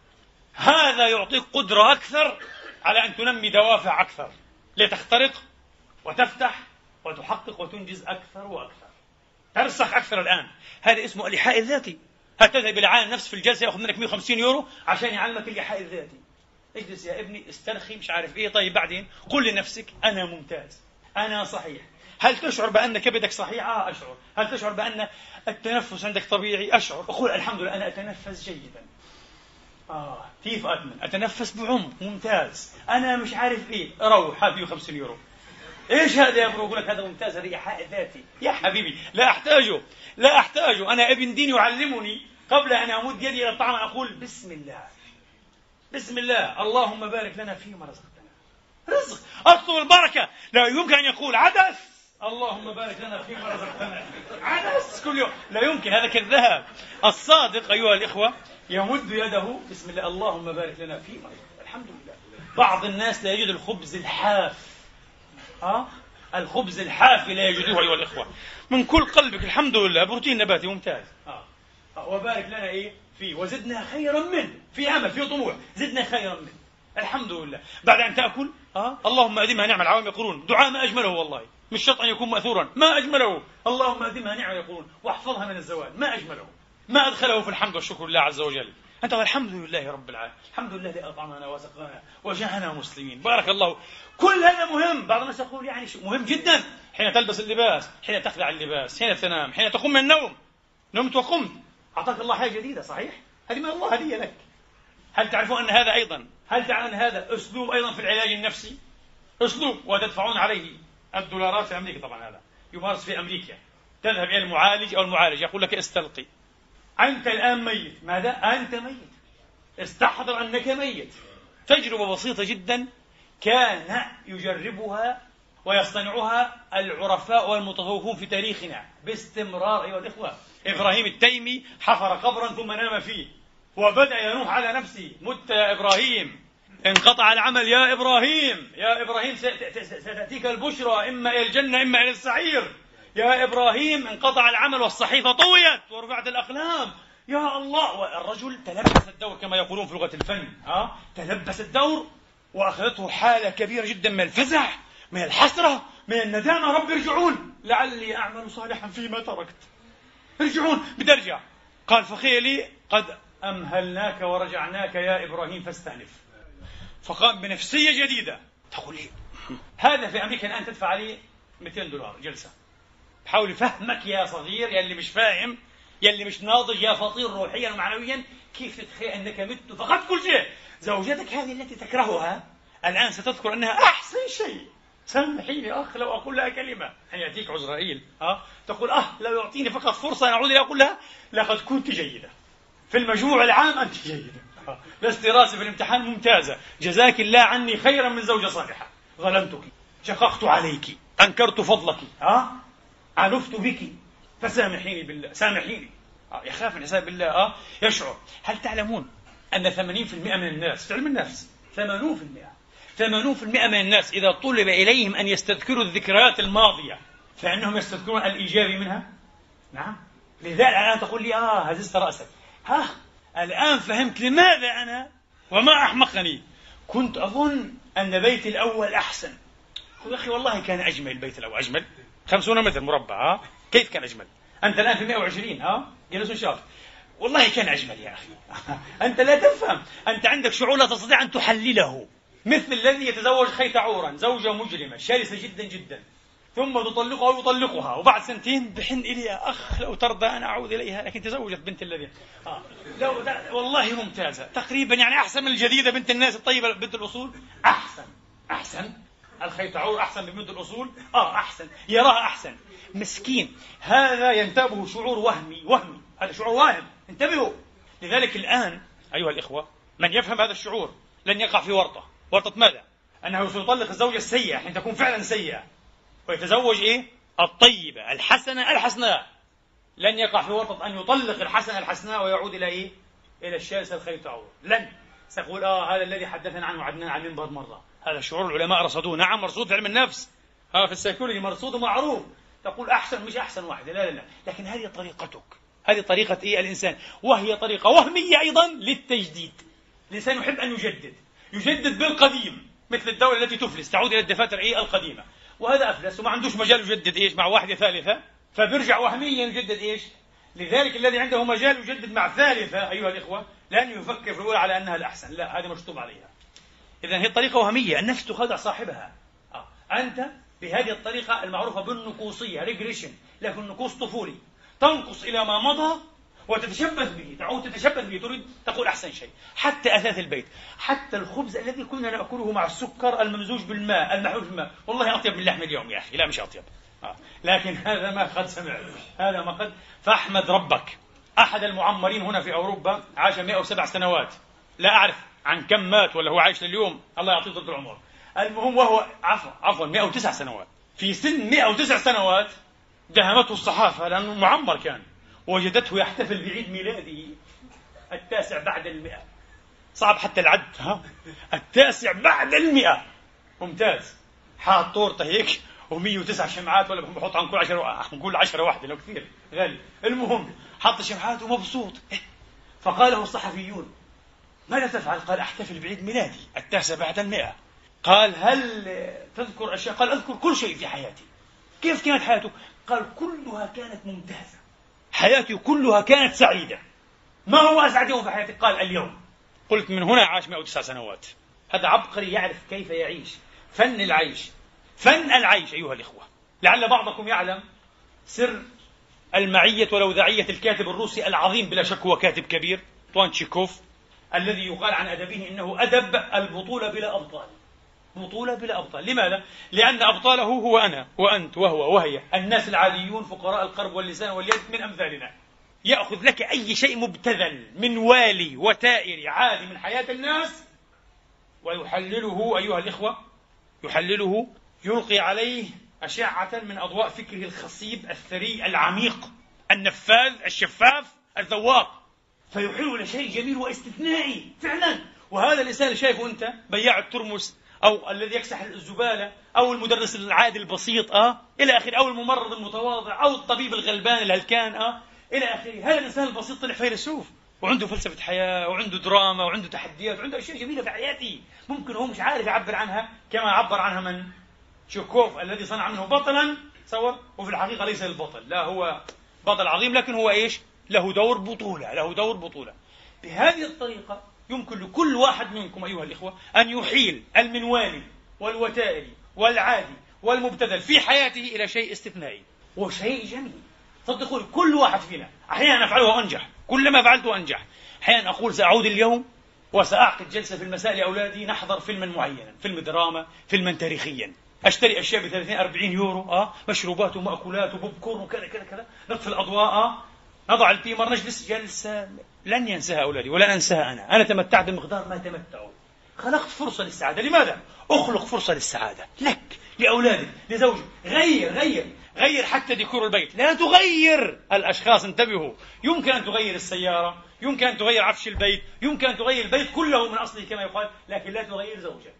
هذا يعطيك قدرة أكثر على أن تنمي دوافع أكثر. لتخترق وتفتح وتحقق وتنجز أكثر وأكثر. ترسخ أكثر الآن. هذا اسمه الإيحاء الذاتي. هتذهب إلى عالم نفس في الجلسة يأخذ منك 150 يورو؟ عشان يعلمك الإيحاء الذاتي. اجلس يا ابني استرخي مش عارف إيه. طيب بعدين قل لنفسك أنا ممتاز أنا صحيح. هل تشعر بأن كبدك صحيح؟ آه أشعر. هل تشعر بأن التنفس عندك طبيعي؟ أشعر. أقول الحمد لله أنا أتنفس جيدا. آه كيف ادمن أتنفس بعمق ممتاز. أنا مش عارف إيه. روح هات 150 يورو. إيش هذا يا أقول لك هذا ممتاز هذا ايحاء ذاتي. يا حبيبي لا أحتاجه لا أحتاجه. أنا ابن دين يعلمني قبل أن امد يدي إلى الطعام أقول بسم الله. بسم الله. اللهم بارك لنا فيما رزقتنا. رزق. اطلب البركة. لا يمكن أن يقول عدس. اللهم بارك لنا فيما رزقتنا. عدس. كل يوم. لا يمكن. هذا كالذهب. الصادق أيها الإخوة يمد يده. بسم الله. اللهم بارك لنا فيما الحمد لله. بعض الناس لا يجد الخبز الحاف. ها؟ الخبز الحافي لا يجدوه أيها الإخوة. من كل قلبك. الحمد لله. بروتين نباتي ممتاز. ها. وبارك لنا إيه؟ فيه. وزدنا خيرا منه. في امل في طموح. زدنا خيرا منه. الحمد لله. بعد أن تأكل آه اللهم ادمها نعم العوام يقولون. دعاء ما أجمله والله. مش شرط أن يكون ماثورا. ما أجمله. اللهم ادمها نعم يقولون. واحفظها من الزوال. ما أجمله. ما أدخله في الحمد والشكر لله عز وجل. أنت الحمد لله رب العالمين. الحمد لله الذي أطعمنا وسقانا وجعلنا مسلمين. بارك الله. كل هذا مهم. بعض الناس يقول يعني مهم جدا. حين تلبس اللباس حين تخلع اللباس حين تنام حين تقوم من النوم. نمت وقمت. أعطاك الله حاجة جديدة صحيح؟ هذه من الله هدية لك. هل تعرفون أن هذا أيضا هل تعلم أن هذا أسلوب أيضا في العلاج النفسي؟ أسلوب وتدفعون عليه الدولارات في أمريكا طبعا هذا. يمارس في أمريكا. تذهب إلى المعالج أو المعالج يقول لك استلقي. أنت الآن ميت. ماذا؟ أنت ميت. استحضر أنك ميت. تجربة بسيطة جدا كان يجربها ويصطنعها العرفاء والمتصوفون في تاريخنا باستمرار. أيها الإخوة إبراهيم التيمي حفر قبرا ثم نام فيه. وبدأ ينوح على نفسه مت يا إبراهيم. انقطع العمل يا إبراهيم. يا إبراهيم ستأتيك البشرى إما إلى الجنة إما إلى السعير. يا إبراهيم انقطع العمل والصحيفة طويت ورفعت الأقلام. يا الله والرجل تلبس الدور كما يقولون في لغة الفن ها؟ تلبس الدور وأخذته حالة كبيرة جدا من الفزع من الحسرة من الندامة. رب ارجعون. لعلي أعمل صالحا فيما تركت. ارجعون بدي ارجع قال فخيلي قد أمهلناك ورجعناك يا إبراهيم فاستأنف. فقام بنفسية جديدة. تقول لي هذا في أمريكا الآن تدفع عليه 200 دولار جلسة. بحاول يفهمك يا صغير يا اللي مش فاهم يا اللي مش ناضج يا فطير روحيا ومعنويا كيف تتخيل أنك مت فقدت كل شيء؟ زوجتك هذه التي تكرهها الآن ستذكر أنها أحسن شيء. سامحيني أخ لو أقول لها كلمة. أن يأتيك عزرائيل ها؟ تقول أه لو يعطيني فقط فرصة أن أعود أقول لها لقد كنت جيدة في المجموع العام أنت جيدة لست راسي في الامتحان ممتازة. جزاك الله عني خيرا من زوجة صالحة. ظلمتك. شققت عليك. أنكرت فضلك. ها؟ عنفت بك. فسامحيني بالله. سامحيني. آه يخاف من حساب الله آه يشعر. هل تعلمون أن 80% من الناس في علم النفس 80% 80% من الناس إذا طلب إليهم أن يستذكروا الذكريات الماضية فإنهم يستذكرون الإيجابي منها؟ نعم. لذلك الآن تقول لي آه هززت رأسك. ها الآن فهمت لماذا أنا وما أحمقني. كنت أظن أن بيتي الأول أحسن. يا أخي والله كان أجمل البيت الأول. أجمل؟ خمسون متر مربع ها؟ كيف كان أجمل؟ أنت الآن في 120 ها؟ جلس شاف والله كان أجمل يا أخي. أنت لا تفهم. أنت عندك شعور لا تستطيع أن تحلله. مثل الذي يتزوج خيتعورا زوجة مجرمة شرسة جدا جدا. ثم تطلقها ويطلقها وبعد سنتين بحن إلي أخ لو ترضى أن أعود إليها. لكن تزوجت بنت الذي. آه. لو والله ممتازة. تقريبا يعني أحسن من الجديدة بنت الناس الطيبة بنت الأصول. أحسن. أحسن. الخيتعور أحسن من بنت الأصول. آه أحسن. يراها أحسن. مسكين. هذا ينتابه شعور وهمي وهمي. هذا شعور واهم انتبهوا. لذلك الآن أيها الإخوة من يفهم هذا الشعور لن يقع في ورطة. ورطة ماذا؟ أنه سيطلق الزوجة السيئة حين تكون فعلا سيئة. ويتزوج إيه؟ الطيبة الحسنة الحسناء لن يقع في ورطة أن يطلق الحسنة الحسناء ويعود إلى إيه؟ إلى الشاسة الخير لن. سيقول آه هذا الذي حدثنا عنه عدنان عن المنبر مرة. هذا شعور العلماء رصدوه. نعم مرصود في علم النفس. ها في السيكولوجي مرصود ومعروف. تقول أحسن مش أحسن واحدة لا لا لا. لكن هذه طريقتك. هذه طريقة إيه الإنسان؟ وهي طريقة وهمية أيضا للتجديد. الإنسان يحب أن يجدد. يجدد بالقديم مثل الدولة التي تفلس تعود إلى الدفاتر إيه؟ القديمة. وهذا أفلس وما عندوش مجال يجدد إيش مع واحدة ثالثة فبيرجع وهميا يجدد إيش؟ لذلك الذي عنده مجال يجدد مع ثالثة أيها الإخوة لن يفكر في الأولى على أنها الأحسن. لا هذه مشطوب عليها. إذا هي طريقة وهمية النفس تخادع صاحبها. آه. أنت بهذه الطريقة المعروفة بالنقوصية ريجريشن لكن نقوص طفولي. تنقص إلى ما مضى وتتشبث به تعود تتشبث به تريد تقول أحسن شيء. حتى أثاث البيت حتى الخبز الذي كنا نأكله مع السكر الممزوج بالماء المحلول بالماء. والله أطيب من لحم اليوم يا أخي لا مش أطيب. آه. لكن هذا ما قد سمعت هذا ما قد. فاحمد ربك. أحد المعمرين هنا في أوروبا عاش 107 سنوات. لا أعرف عن كم مات ولا هو عايش لليوم. الله يعطيه طول العمر. المهم وهو عفوا عفوا 109 سنوات. في سن 109 سنوات دهمته الصحافة لأنه معمر كان. وجدته يحتفل بعيد ميلاده التاسع بعد المئة. صعب حتى العد. ها؟ التاسع بعد المئة. ممتاز. حاط طورته هيك و109 شمعات ولا بحط عن كل عشرة نقول عشرة واحدة لو كثير. غالي. المهم حط شمعات ومبسوط. فقال له الصحفيون ماذا تفعل؟ قال أحتفل بعيد ميلادي التاسع بعد المئة. قال هل تذكر أشياء؟ قال أذكر كل شيء في حياتي. كيف كانت حياته؟ قال كلها كانت ممتازة. حياتي كلها كانت سعيدة. ما هو أسعد يوم في حياتك؟ قال اليوم. قلت من هنا عاش 109 سنوات. هذا عبقري يعرف كيف يعيش. فن العيش. فن العيش أيها الإخوة. لعل بعضكم يعلم سر المعية ولوذعية الكاتب الروسي العظيم بلا شك هو كاتب كبير طوان تشيكوف الذي يقال عن أدبه إنه أدب البطولة بلا أبطال. بطولة بلا أبطال. لماذا؟ لأن أبطاله هو أنا وأنت وهو وهي. الناس العاديون فقراء القلب واللسان واليد من أمثالنا. يأخذ لك أي شيء مبتذل من والي وتائر عادي من حياة الناس ويحلله أيها الإخوة يحلله يلقي عليه أشعة من أضواء فكره الخصيب الثري العميق النفاذ الشفاف الذواق فيحيل شيء جميل واستثنائي فعلا. وهذا الإنسان اللي شايفه أنت بياع الترمس أو الذي يكسح الزبالة أو المدرس العادي البسيط أه إلى آخره أو الممرض المتواضع أو الطبيب الغلبان الهلكان أه إلى آخره. هذا الإنسان البسيط طلع فيلسوف وعنده فلسفة حياة وعنده دراما وعنده تحديات وعنده أشياء جميلة في حياته. ممكن هو مش عارف يعبر عنها كما عبر عنها من شوكوف الذي صنع منه بطلا تصور؟ وفي الحقيقة ليس البطل لا هو بطل عظيم لكن هو إيش؟ له دور بطولة له دور بطولة. بهذه الطريقة يمكن لكل واحد منكم أيها الإخوة أن يحيل المنوالي والوتائري والعادي والمبتذل في حياته إلى شيء استثنائي وشيء جميل. صدقوني كل واحد فينا أحيانا أفعله وأنجح كلما فعلته أنجح. أحيانا أقول سأعود اليوم وسأعقد جلسة في المساء لأولادي نحضر فيلما معينا فيلم دراما فيلما تاريخيا. أشتري أشياء ب 30 40 يورو آه مشروبات ومأكولات وبوب كورن وكذا كذا كذا. نطفي الأضواء آه نضع ال Beamer نجلس جلسة لن ينساها أولادي ولن أنساها أنا. أنا تمتعت بمقدار ما تمتعوا. خلقت فرصة للسعادة. لماذا؟ أخلق فرصة للسعادة. لك لأولادك لزوجك. غير غير غير حتى ديكور البيت. لا تغير. الأشخاص انتبهوا. يمكن أن تغير السيارة يمكن أن تغير عفش البيت يمكن أن تغير البيت كله من أصله كما يقال لكن لا تغير زوجك.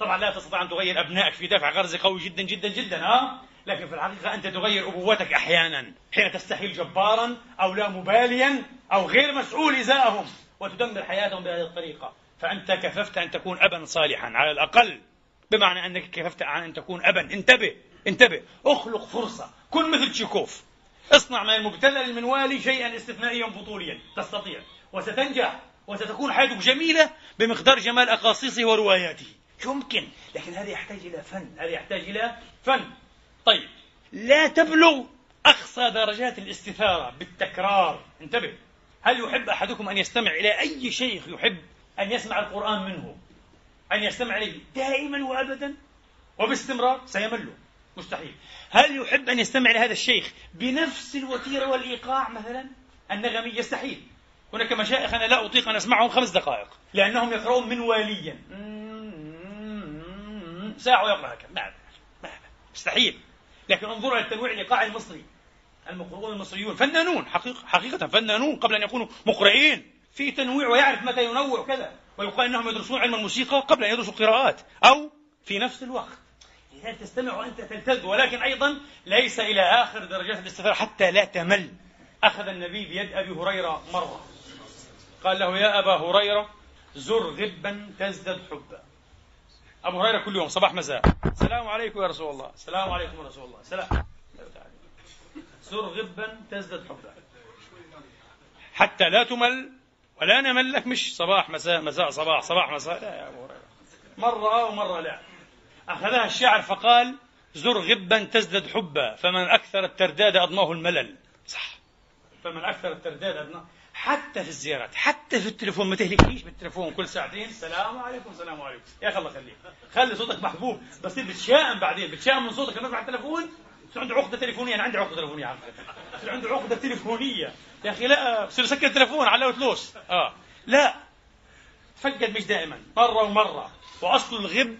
طبعا لا تستطيع أن تغير أبنائك في دفع غرز قوي جدا جدا جدا ها؟ لكن في الحقيقة أنت تغير أبوتك أحيانا حين تستحيل جبارا أو لا مباليا أو غير مسؤول إزاءهم وتدمر حياتهم بهذه الطريقة. فأنت كففت أن تكون أبا صالحا. على الأقل بمعنى أنك كففت عن أن تكون أبا. انتبه انتبه. اخلق فرصة. كن مثل تشيكوف. اصنع من المبتلى المنوالي شيئا استثنائيا بطوليا. تستطيع. وستنجح. وستكون حياتك جميلة بمقدار جمال أقاصيصه ورواياته. يمكن. لكن هذا يحتاج إلى فن. هذا يحتاج إلى فن. لا تبلغ أقصى درجات الاستثارة بالتكرار. انتبه. هل يحب أحدكم أن يستمع إلى أي شيخ يحب أن يسمع القرآن منه؟ أن يستمع إليه دائما وأبدا؟ وباستمرار؟ سيمل مستحيل. هل يحب أن يستمع إلى هذا الشيخ بنفس الوتيرة والإيقاع مثلا؟ النغمي يستحيل. هناك مشايخ أنا لا أطيق أن أسمعهم خمس دقائق لأنهم يقرؤون منواليا ساعة ويقرأ هكذا. مستحيل. لكن انظروا التنويع الإيقاعي المصري. المقرؤون المصريون فنانون حقيقة, حقيقة فنانون قبل أن يكونوا مقرئين. في تنويع ويعرف متى ينوع كذا. ويقال أنهم يدرسون علم الموسيقى قبل أن يدرسوا قراءات. أو في نفس الوقت. لذلك تستمع وأنت تلتذ ولكن أيضا ليس إلى آخر درجات الاستثارة حتى لا تمل. أخذ النبي بيد أبي هريرة مرة. قال له يا أبا هريرة زر غبا تزدد حبا. أبو هريرة كل يوم صباح مساء السلام عليكم يا رسول الله. السلام عليكم يا رسول الله. سلام زر غبا تزدد حبا. حتى لا تمل ولا نمل لك مش. صباح مساء مساء صباح صباح مساء لا يا أبو هريرة. مرة ومرة لا. أخذها الشاعر فقال زر غبا تزدد حبا. فمن أكثر الترداد أضماه الملل. صح. فمن أكثر الترداد أضماه حتى في الزيارات حتى في التليفون ما تهلكنيش بالتليفون كل ساعتين. السلام عليكم السلام عليكم. يا أخي الله يخليك. خلي صوتك محبوب بس بتشائم بعدين. بتشائم من صوتك لما تسمع التليفون؟ بصير عنده عقدة تليفونية؟ أنا عندي عقدة تليفونية فكره بصير عنده عقدة تليفونية. يا أخي لا بصير يسكر التليفون على وتلوس آه. لا. فقد مش دائما مرة ومرة. وأصل الغب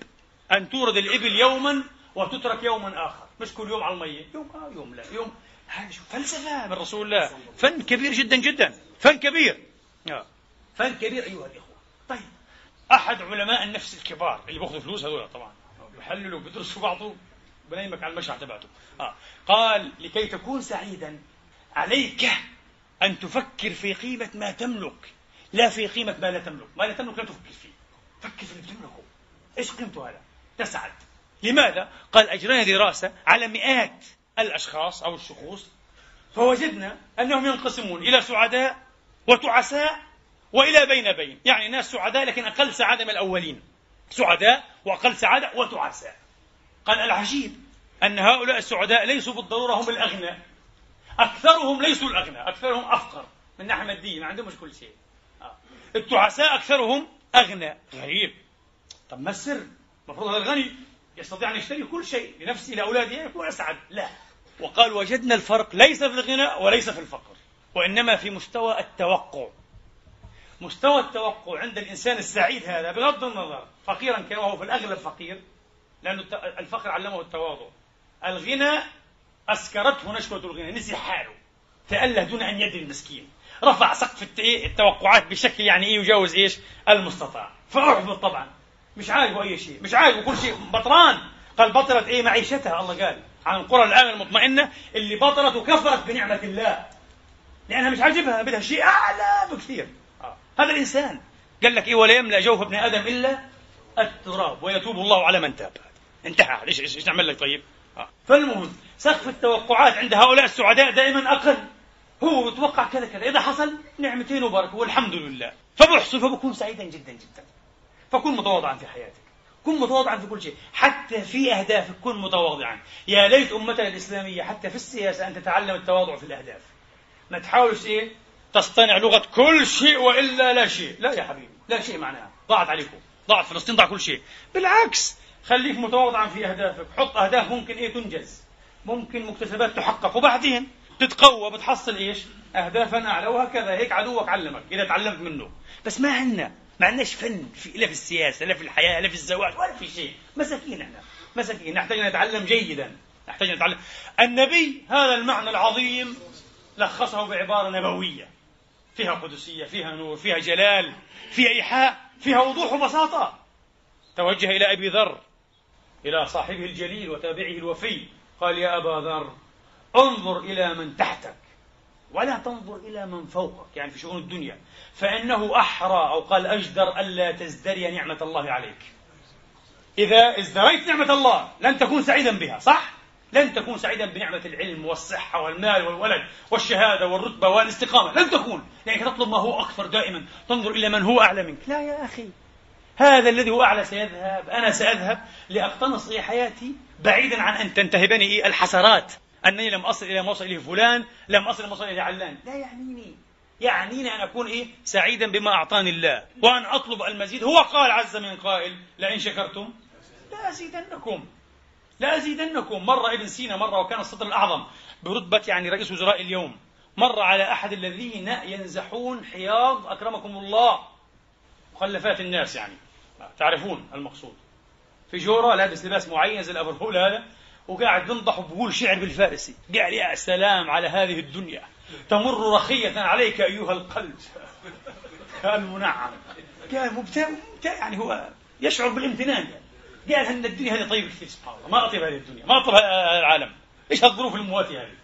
أن تورد الإبل يوما وتترك يوما آخر. مش كل يوم على الميه يوم آه يوم لا يوم هذا شو فلسفة من رسول الله. فن كبير جدا جدا. فن كبير. آه. فن كبير أيها الإخوة. طيب. أحد علماء النفس الكبار اللي بياخذوا فلوس هذول طبعا. يحللوا بيدرسوا بعضه بنيمك على المشعر تبعته. آه. قال لكي تكون سعيدا عليك أن تفكر في قيمة ما تملك. لا في قيمة ما لا تملك. ما لا تملك لا تفكر فيه. فكر في اللي بتملكه. إيش قيمته هذا؟ تسعد. لماذا؟ قال أجرينا دراسة على مئات الأشخاص أو الشخوص فوجدنا أنهم ينقسمون إلى سعداء وتعساء وإلى بين بين. يعني ناس سعداء لكن أقل سعادة من الأولين. سعداء وأقل سعادة وتعساء. قال العجيب أن هؤلاء السعداء ليسوا بالضرورة هم الأغنى. أكثرهم ليسوا الأغنى أكثرهم أفقر من ناحية مادية ما عندهم كل شيء. آه. التعساء أكثرهم أغنى. غريب. طب ما السر؟ المفروض هذا الغني يستطيع أن يشتري كل شيء لنفسه لأولاده يكون أسعد. لا. وقال وجدنا الفرق ليس في الغنى وليس في الفقر وإنما في مستوى التوقع. مستوى التوقع عند الإنسان السعيد هذا بغض النظر فقيرا كان وهو في الأغلب فقير لأن الفقر علمه التواضع. الغنى أسكرته نشوة الغنى نسي حاله. تأله دون أن يدري المسكين. رفع سقف التوقعات بشكل يعني إيه يجاوز إيش؟ المستطاع. فأحبط طبعا. مش عاجبه أي شيء مش عاجبه كل شيء بطران. قال بطلت إيه معيشتها؟ الله قال. عن القرى الآمنة المطمئنة اللي بطلت وكفرت بنعمة الله. لأنها مش عاجبها بدها شيء أعلى بكثير. آه. هذا الإنسان. قال لك إيه ولا يملأ جوف ابن آدم إلا التراب ويتوب الله على من تاب. انتهى. ليش إيش نعمل لك طيب؟ آه. فالمهم سقف التوقعات عند هؤلاء السعداء دائما أقل. هو بيتوقع كذا كذا. إذا حصل نعمتين وبركة والحمد لله. فبحصل فبكون سعيدا جدا جدا. فكن متواضعا في حياتك. كن متواضعا في كل شيء حتى في أهدافك كن متواضعا. يا ليت أمتنا الإسلامية حتى في السياسة أن تتعلم التواضع في الأهداف. ما تحاولش إيه؟ تصطنع لغة كل شيء وإلا لا شيء. لا يا حبيبي لا شيء معناها. ضاعت عليكم ضاعت فلسطين ضاع كل شيء. بالعكس خليك متواضعا في أهدافك. حط أهداف ممكن إيه تنجز. ممكن مكتسبات تحقق وبعدين تتقوى بتحصل إيش؟ أهدافا أعلى وهكذا. هيك عدوك علمك إذا تعلمت منه. بس ما عندنا. ما عندناش فن في لا في السياسة لا في الحياة لا في الزواج ولا في شيء. مساكين إحنا مساكين نحتاج أن نتعلم جيدا. نحتاج أن نتعلم. النبي هذا المعنى العظيم لخصه بعبارة نبوية. فيها قدسية فيها نور فيها جلال فيها إيحاء فيها وضوح وبساطة. توجه إلى أبي ذر إلى صاحبه الجليل وتابعه الوفي. قال يا أبا ذر انظر إلى من تحتك. ولا تنظر إلى من فوقك يعني في شؤون الدنيا. فإنه أحرى أو قال أجدر ألا تزدري نعمة الله عليك. إذا ازدريت نعمة الله لن تكون سعيدا بها صح؟ لن تكون سعيدا بنعمة العلم والصحة والمال والولد والشهادة والرتبة والاستقامة لن تكون. لأنك تطلب ما هو أكثر دائما. تنظر إلى من هو أعلى منك. لا يا أخي. هذا الذي هو أعلى سيذهب أنا سأذهب لأقتنص حياتي بعيدا عن أن تنتهبني الحسرات. أنني لم أصل إلى ما وصل إليه فلان لم أصل إلى ما وصل إليه علان. لا يعنيني. يعنيني أن أكون إيه؟ سعيدا بما أعطاني الله. وأن أطلب المزيد. هو قال عز من قائل لئن شكرتم لأزيدنكم لأزيدنكم مر ابن سينا مرة وكان السطر الأعظم. برتبة يعني رئيس وزراء اليوم. مر على أحد الذين ينزحون حياض أكرمكم الله. مخلفات الناس يعني. تعرفون المقصود. في جورة لابس لباس معين زي الأبرهول هذا. وقاعد ينضح وبقول شعر بالفارسي. قال يا سلام على هذه الدنيا. تمر رخية عليك أيها القلب. قال منعم مبتع يعني هو يشعر بالامتنان. قال ان الدنيا هذه طيبة كثير سبحان الله ما أطيب هذه الدنيا. ما هذا العالم. إيش هالظروف المواتية هذه؟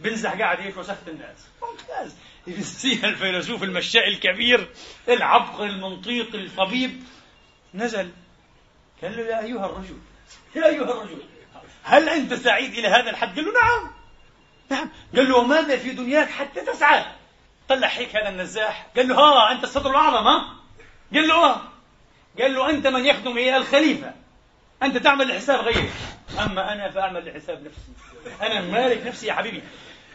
بنزح قاعد هيك وسخت الناس. ممتاز. ابن سينا الفيلسوف المشاء الكبير العبقري المنطيق الطبيب. نزل. قال له يا أيها الرجل يا أيها الرجل هل أنت سعيد إلى هذا الحد؟ قال له نعم. نعم. قال له وماذا في دنياك حتى تسعى؟ طلع هيك هذا النزاح. قال له ها أنت الصدر الأعظم ها؟ قال له آه. قال له أنت من يخدم إيه الخليفة. أنت تعمل لحساب غيرك أما أنا فأعمل لحساب نفسي. أنا مالك نفسي يا حبيبي.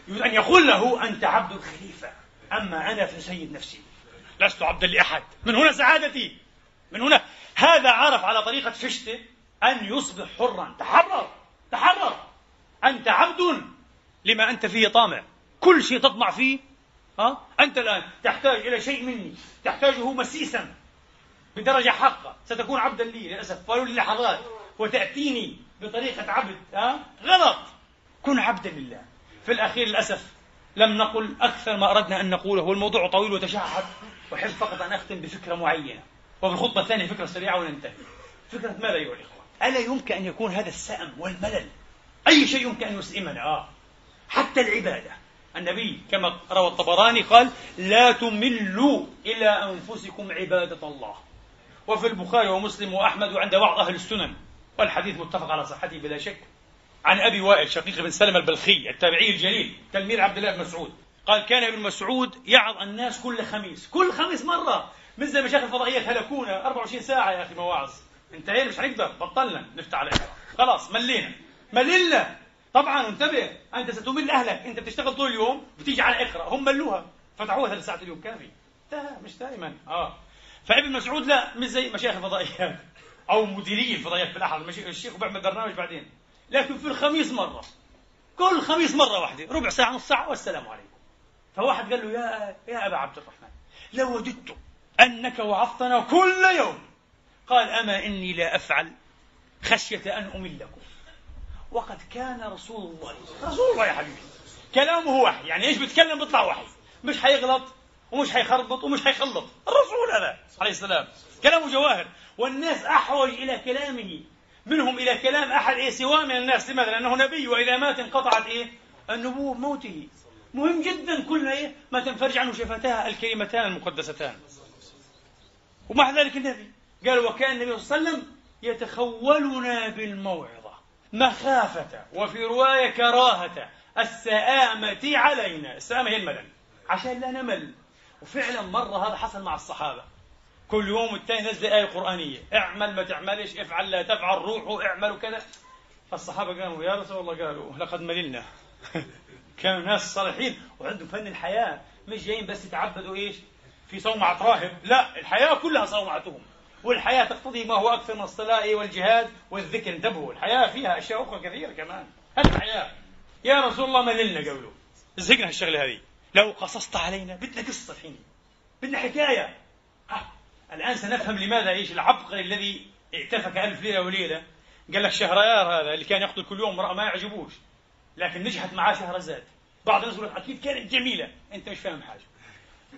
يريد أن يقول له أنت عبد الخليفة. أما أنا فسيد نفسي. لست عبدا لأحد. من هنا سعادتي. من هنا. هذا عرف على طريقة فشته أن يصبح حرا. تحرر. تحرر. أنت عبد لما أنت فيه طامع. كل شيء تطمع فيه. ها؟ أنت الآن تحتاج إلى شيء مني. تحتاجه مسيسا. بدرجة حقة. ستكون عبدا لي للأسف. ولو للحظات وتأتيني بطريقة عبد. ها؟ غلط. كن عبدا لله. في الأخير للأسف لم نقل أكثر ما أردنا أن نقوله. والموضوع طويل وتشعب. أحب فقط أن أختم بفكرة معينة. وفي الخطبة الثانية فكرة سريعة وننتهي. فكرة ماذا أيها الإخوة ألا يمكن أن يكون هذا السأم والملل؟ أي شيء يمكن أن يسئمنا آه. حتى العبادة. النبي كما روى الطبراني قال لا تملوا إلى أنفسكم عبادة الله. وفي البخاري ومسلم وأحمد وعند بعض أهل السنن. والحديث متفق على صحته بلا شك. عن أبي وائل شقيق بن سلم البلخي التابعي الجليل تلميذ عبد الله بن مسعود. قال كان ابن مسعود يعظ الناس كل خميس. كل خميس مرة. مثل مشايخ الفضائيات هلكونا 24 ساعة يا أخي مواعظ. انتهينا مش حنقدر بطلنا نفتح على خلاص ملينا. مللنا طبعا انتبه أنت ستمل اهلك انت بتشتغل طول اليوم بتيجي على اقرا هم ملوها. فتحوها ثلاث ساعات اليوم كافي مش دائما آه. فابن مسعود لا مش زي مشايخ الفضائيات. أو مديري الفضائيات الاحد الشيخ بيعمل برنامج بعدين. لكن في الخميس مرة. كل خميس مرة واحدة. ربع ساعة نص ساعة والسلام عليكم. فواحد قال له يا يا أبا عبد الرحمن لو وددت أنك وعظتنا كل يوم قال أما إني لا أفعل خشية أن أملكم وقد كان رسول الله رسول الله يا حبيبي كلامه وحي يعني إيش بيتكلم؟ بيطلع وحي. مش حيغلط ومش حيخربط ومش حيخلط. الرسول هذا عليه السلام كلامه جواهر. والناس أحوج إلى كلامه منهم إلى كلام أحد إيه سواء من الناس لماذا؟ لأنه نبي وإذا مات انقطعت إيه النبوة بموته. مهم جدا كلنا إيه ما تنفرج عنه شفتاه الكلمتان المقدستان. ومع ذلك النبي قال وكان النبي صلى الله عليه وسلم يتخولنا بالموعظة مخافة وفي رواية كراهة. السآمة علينا. السآمة هي الملل. عشان لا نمل. وفعلا مرة هذا حصل مع الصحابة. كل يوم الثاني نزل آية قرآنية. اعمل ما تعملش افعل لا تفعل روحوا اعملوا كذا فالصحابة قالوا يا رسول الله قالوا لقد مللنا. كانوا ناس صالحين. وعندهم فن الحياة. مش جايين بس يتعبدوا إيش؟ في صومعة راهب لا الحياة كلها صومعتهم والحياة تقتضي ما هو أكثر من الصلاة والجهاد والذكر. انتبهوا الحياة فيها أشياء أخرى كثيرة كمان. هذه الحياة. يا رسول الله مللنا قولوا زهقنا هالشغلة هذه. لو قصصت علينا بدنا قصة الحين. بدنا حكاية. آه. الآن سنفهم لماذا إيش العبقري الذي اعتفك ألف ليلة وليلة. قال لك شهريار هذا اللي كان يقتل كل يوم امرأة ما يعجبوش. لكن نجحت معاه شهرزاد بعض الناس يقول أكيد كانت جميلة. أنت مش فاهم حاجة.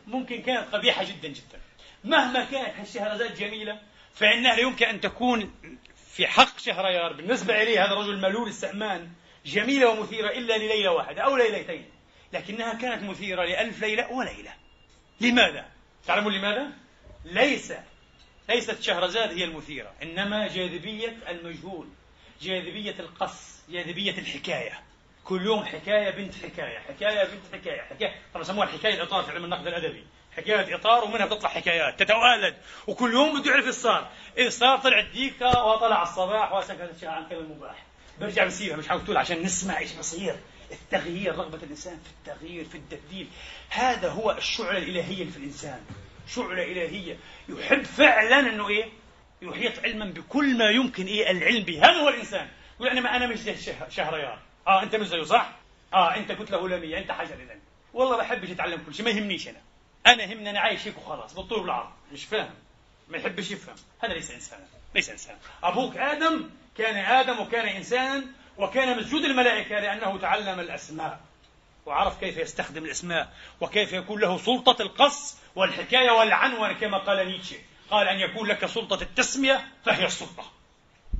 ممكن كانت قبيحة جدا جدا. مهما كانت هالشهرزاد جميلة؟ فإنها لا يمكن أن تكون في حق شهريار. بالنسبة إليه هذا الرجل الملول السأمان جميلة ومثيرة إلا لليلة واحدة أو ليلتين. لكنها كانت مثيرة لألف ليلة وليلة. لماذا؟ تعلمون لماذا؟ ليس ليست شهرزاد هي المثيرة إنما جاذبية المجهول جاذبية القص جاذبية الحكاية. كل يوم حكاية بنت حكاية حكاية بنت حكاية حكاية. طبعا سموها الحكاية الإطار في علم النقد الأدبي. حكاية إطار ومنها بتطلع حكايات تتوالد. وكل يوم بده يعرف الصار إذا صار طلعت ديكا وطلع الصباح وسكت الشيء عن كلام المباح برجع بسيبها مش حاول عشان نسمع إيش بصير. التغيير رغبة الإنسان في التغيير في التبديل. هذا هو الشعلة الإلهية في الإنسان. شعلة إلهية. يحب فعلا أنه إيه؟ يحيط علما بكل ما يمكن إيه؟ العلم به. هذا هو الإنسان. أنا ما أنا مش زي شهريار. آه أنت مش زيه صح؟ آه أنت كتلة هلامية أنت حجر إذا والله بحبش أتعلم كل شيء ما يهمنيش أنا. أنا يهمني أنا عايش هيك وخلاص بالطول بالعرض مش فاهم. ما يحبش يفهم. هذا ليس إنسانا ليس إنسان. أبوك آدم كان آدم وكان إنسانا وكان مسجود الملائكة لأنه تعلم الأسماء. وعرف كيف يستخدم الأسماء وكيف يكون له سلطة القص والحكاية والعنوان كما قال نيتشه. قال أن يكون لك سلطة التسمية فهي السلطة.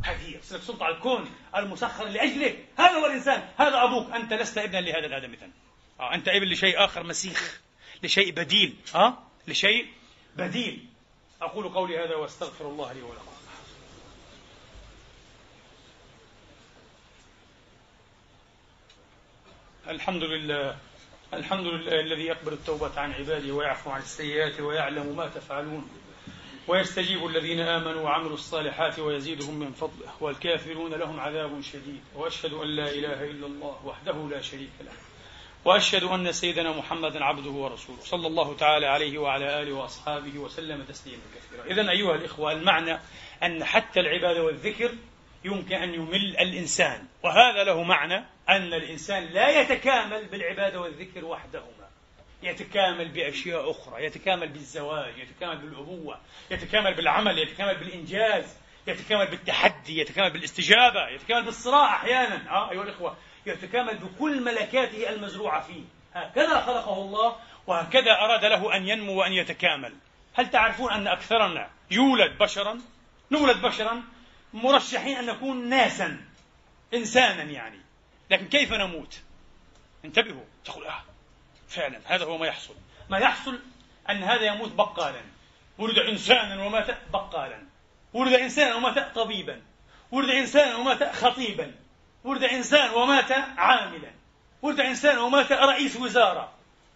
هذه هي. سلطة على الكون المسخر لأجلك. هذا هو الإنسان. هذا أبوك. أنت لست ابنا لهذا الآدم إذن. آه أنت ابن لشيء آخر مسيخ لشيء بديل آه؟ لشيء بديل. أقول قولي هذا وأستغفر الله لي ولكم. الحمد لله الحمد لله الذي يقبل التوبة عن عباده ويعفو عن السيئات ويعلم ما تفعلون. ويستجيب الذين آمنوا وعملوا الصالحات ويزيدهم من فضله والكافرون لهم عذاب شديد. وأشهد أن لا إله إلا الله وحده لا شريك له. وأشهد أن سيدنا محمدا عبده ورسوله. صلى الله تعالى عليه وعلى آله وأصحابه وسلم تسليما كثيرا. إذا أيها الإخوة المعنى أن حتى العبادة والذكر يمكن أن يمل الإنسان. وهذا له معنى أن الإنسان لا يتكامل بالعبادة والذكر وحدهما. يتكامل بأشياء أخرى يتكامل بالزواج يتكامل بالأبوة يتكامل بالعمل يتكامل بالإنجاز يتكامل بالتحدي يتكامل بالاستجابة يتكامل بالصراع أحيانا. آه أيها الإخوة يتكامل بكل ملكاته المزروعة فيه. هكذا خلقه الله وهكذا أراد له أن ينمو وأن يتكامل. هل تعرفون أن أكثرنا يولد بشرا؟ نولد بشرا مرشحين أن نكون ناسا إنسانا يعني. لكن كيف نموت؟ انتبهوا تقول آه فعلا هذا هو ما يحصل. ما يحصل أن هذا يموت بقالا. ولد إنسانا ومات بقالا. ولد إنسانا ومات طبيبا. ولد إنسانا ومات خطيبا. ولد إنسان ومات عاملا. ولد إنسان ومات رئيس وزارة.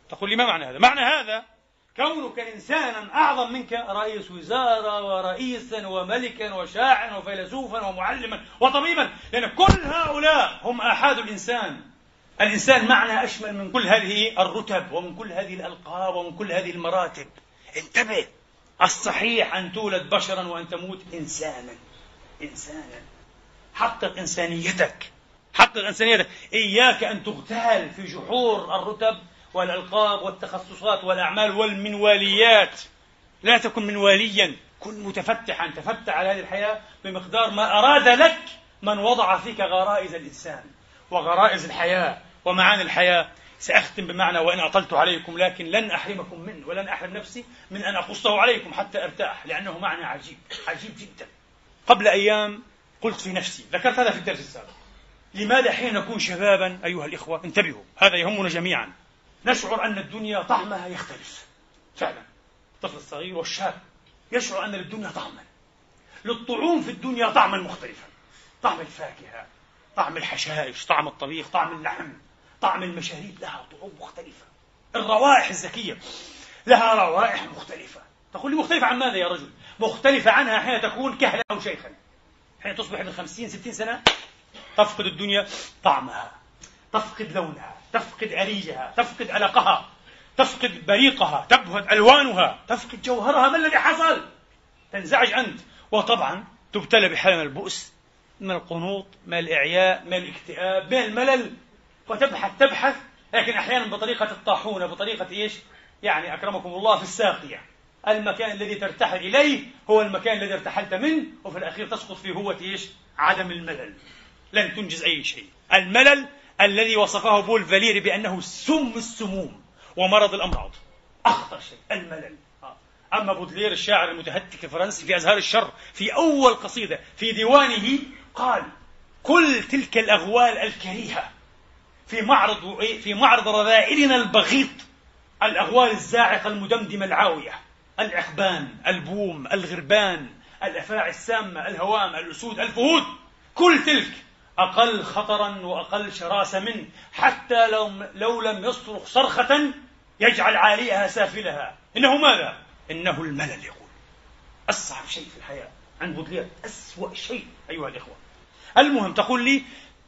تقول لي ما معنى هذا؟ معنى هذا كونك إنسانا أعظم منك رئيس وزارة ورئيسا وملكا وشاعرا وفيلسوفا ومعلما وطبيبا. لأن كل هؤلاء هم آحاد الإنسان. الإنسان معنى أشمل من كل هذه الرتب ومن كل هذه الألقاب ومن كل هذه المراتب. انتبه الصحيح أن تولد بشرا وأن تموت إنسانا. إنسانا. حقق إنسانيتك. حقق إنسانيتك إياك أن تغتال في جحور الرتب والألقاب والتخصصات والأعمال والمنواليات. لا تكن منواليا. كن متفتحا. تفتح على هذه الحياة بمقدار ما أراد لك من وضع فيك غرائز الإنسان وغرائز الحياة ومعاني الحياة. سأختم بمعنى وإن أطلت عليكم لكن لن أحرمكم منه ولن أحرم نفسي من أن أقصه عليكم حتى أرتاح لأنه معنى عجيب عجيب جدا. قبل أيام قلت في نفسي ذكرت هذا في الدرس السابق. لماذا حين نكون شبابا أيها الإخوة انتبهوا هذا يهمنا جميعا. نشعر أن الدنيا طعمها يختلف. فعلا. الطفل الصغير والشاب يشعر أن للدنيا طعما. للطعوم في الدنيا طعما مختلفا. طعم الفاكهة طعم الحشائش طعم الطبيخ طعم اللحم طعم المشاريب لها طعوم مختلفة. الروائح الزكية لها روائح مختلفة. تقول لي مختلفة عن ماذا يا رجل؟ مختلفة عنها حين تكون كهلا أو شيخا. حين تصبح ابن خمسين ستين سنة تفقد الدنيا طعمها تفقد لونها تفقد أريجها تفقد علقها تفقد بريقها تبهت ألوانها تفقد جوهرها. ما الذي حصل؟ تنزعج أنت. وطبعا تبتلى بحالة من البؤس من القنوط من الإعياء من الاكتئاب من الملل. وتبحث تبحث. لكن أحيانا بطريقة الطاحونة بطريقة إيش؟ يعني أكرمكم الله في الساقية. المكان الذي ترتحل إليه هو المكان الذي ارتحلت منه وفي الأخير تسقط في هوة إيش؟ عدم الملل. لن تنجز أي شيء. الملل الذي وصفه بول فاليري بأنه سم السموم ومرض الأمراض. أخطر شيء الملل. آه. أما بودلير الشاعر المتهتك الفرنسي في أزهار الشر في أول قصيدة في ديوانه قال كل تلك الأغوال الكريهة في معرض في معرض رذائلنا البغيض الأغوال الزاعقة المدمدمة العاوية العخبان البوم الغربان الأفاعي السامة الهوام الأسود الفهود كل تلك أقل خطرا وأقل شراسة منه حتى لو, لو لم يصرخ صرخة يجعل عاليها سافلها. إنه ماذا؟ إنه الملل يقول. أصعب شيء في الحياة عن بودلير أسوأ شيء أيها الإخوة. المهم تقول لي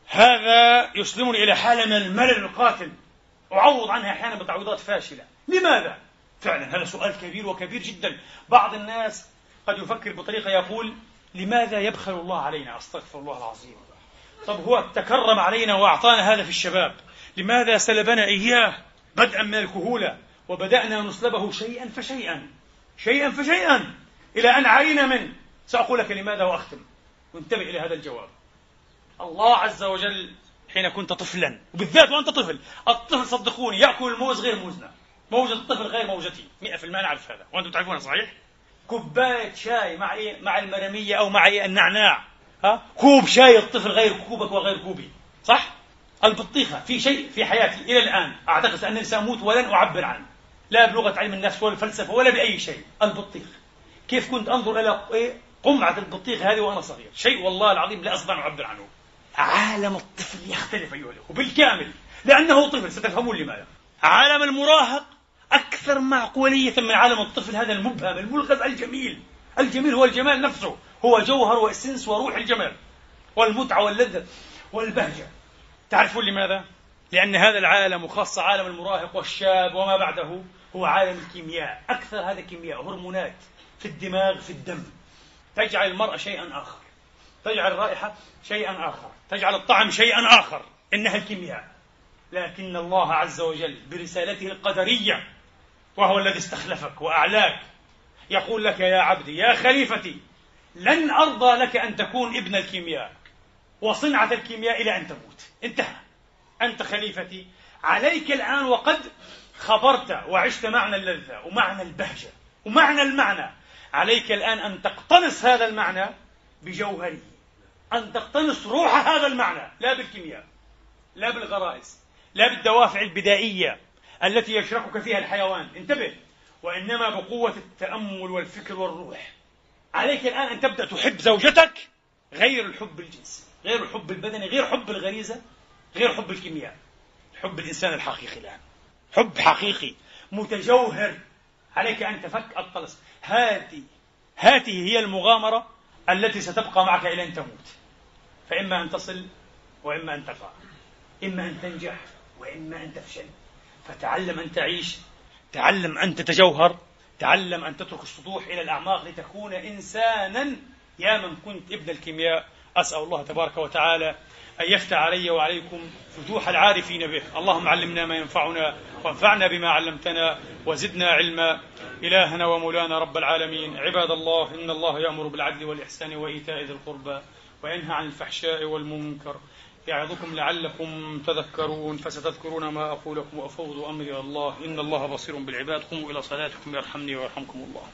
هذا يسلمني إلى حالة من الملل القاتل. أعوض عنها أحيانا بتعويضات فاشلة. لماذا؟ فعلا هذا سؤال كبير وكبير جدا. بعض الناس قد يفكر بطريقة يقول لماذا يبخل الله علينا؟ أستغفر الله العظيم. طب هو تكرم علينا وأعطانا هذا في الشباب. لماذا سلبنا إياه بدءا من الكهولة وبدأنا نسلبه شيئا فشيئا شيئا فشيئا إلى أن عانينا منه. سأقول لك لماذا وأختم. وانتبه إلى هذا الجواب. الله عز وجل حين كنت طفلا وبالذات وأنت طفل الطفل صدقوني يأكل الموز غير موزنا موجة الطفل غير موجتي 100% نعرف هذا. وأنتم تعرفونها صحيح؟ كوباية شاي مع إيه؟ مع المرمية أو مع إيه؟ النعناع. ها؟ كوب شاي الطفل غير كوبك وغير كوبي. صح؟ البطيخة. في شيء في حياتي إلى الآن أعتقد أنني سأموت ولن أعبر عنه. لا بلغة علم النفس ولا الفلسفة ولا بأي شيء. البطيخ كيف كنت أنظر إلى إيه؟ قمعة البطيخ هذه وأنا صغير. شيء والله العظيم لا أستطيع أن أعبر عنه. عالم الطفل يختلف أيها الأخوة. بالكامل. لأنه طفل. ستفهمون لماذا. عالم المراهق أكثر معقولية من عالم الطفل. هذا المبهم الملغز الجميل. الجميل هو الجمال نفسه. هو جوهر وإسنس وروح الجمال والمتعة واللذة والبهجة. تعرفون لماذا؟ لأن هذا العالم وخاصة عالم المراهق والشاب وما بعده هو عالم الكيمياء. أكثر هذا كيمياء هرمونات في الدماغ في الدم. تجعل المرأة شيئا آخر. تجعل الرائحة شيئا آخر. تجعل الطعم شيئا آخر. إنها الكيمياء. لكن الله عز وجل برسالته القدرية وهو الذي استخلفك وأعلاك يقول لك يا عبدي يا خليفتي لن أرضى لك أن تكون ابن الكيمياء وصنعة الكيمياء إلى أن تموت. انتهى. أنت خليفتي عليك الآن وقد خبرت وعشت معنى اللذة ومعنى البهجة ومعنى المعنى. عليك الآن أن تقتنص هذا المعنى بجوهره أن تقتنص روح هذا المعنى لا بالكيمياء لا بالغرائز لا بالدوافع البدائية التي يشركك فيها الحيوان. انتبه. وإنما بقوة التأمل والفكر والروح. عليك الآن أن تبدأ تحب زوجتك غير الحب الجنسي غير الحب البدني غير حب الغريزة غير حب الكيمياء. حب الإنسان الحقيقي الآن. حب حقيقي متجوهر. عليك أن تفك الطلس. هذه هذه هي المغامرة التي ستبقى معك إلى أن تموت. فإما أن تصل وإما أن تقع. إما أن تنجح وإما أن تفشل. فتعلم أن تعيش تعلم أن تتجوهر تعلم أن تترك السطوح إلى الأعماق لتكون إنسانا. يا من كنت ابن الكيمياء أسأل الله تبارك وتعالى أن يفتح علي وعليكم فتوح العارفين به. اللهم علمنا ما ينفعنا وانفعنا بما علمتنا وزدنا علما. إلهنا ومولانا رب العالمين عباد الله إن الله يأمر بالعدل والإحسان وإيتاء ذي القربى وينهى عن الفحشاء والمنكر يعظكم لعلكم تذكرون فستذكرون ما أقول لكم وأفوض أمري الله. إن الله بصير بالعباد. قوموا إلى صلاتكم يرحمني ويرحمكم الله.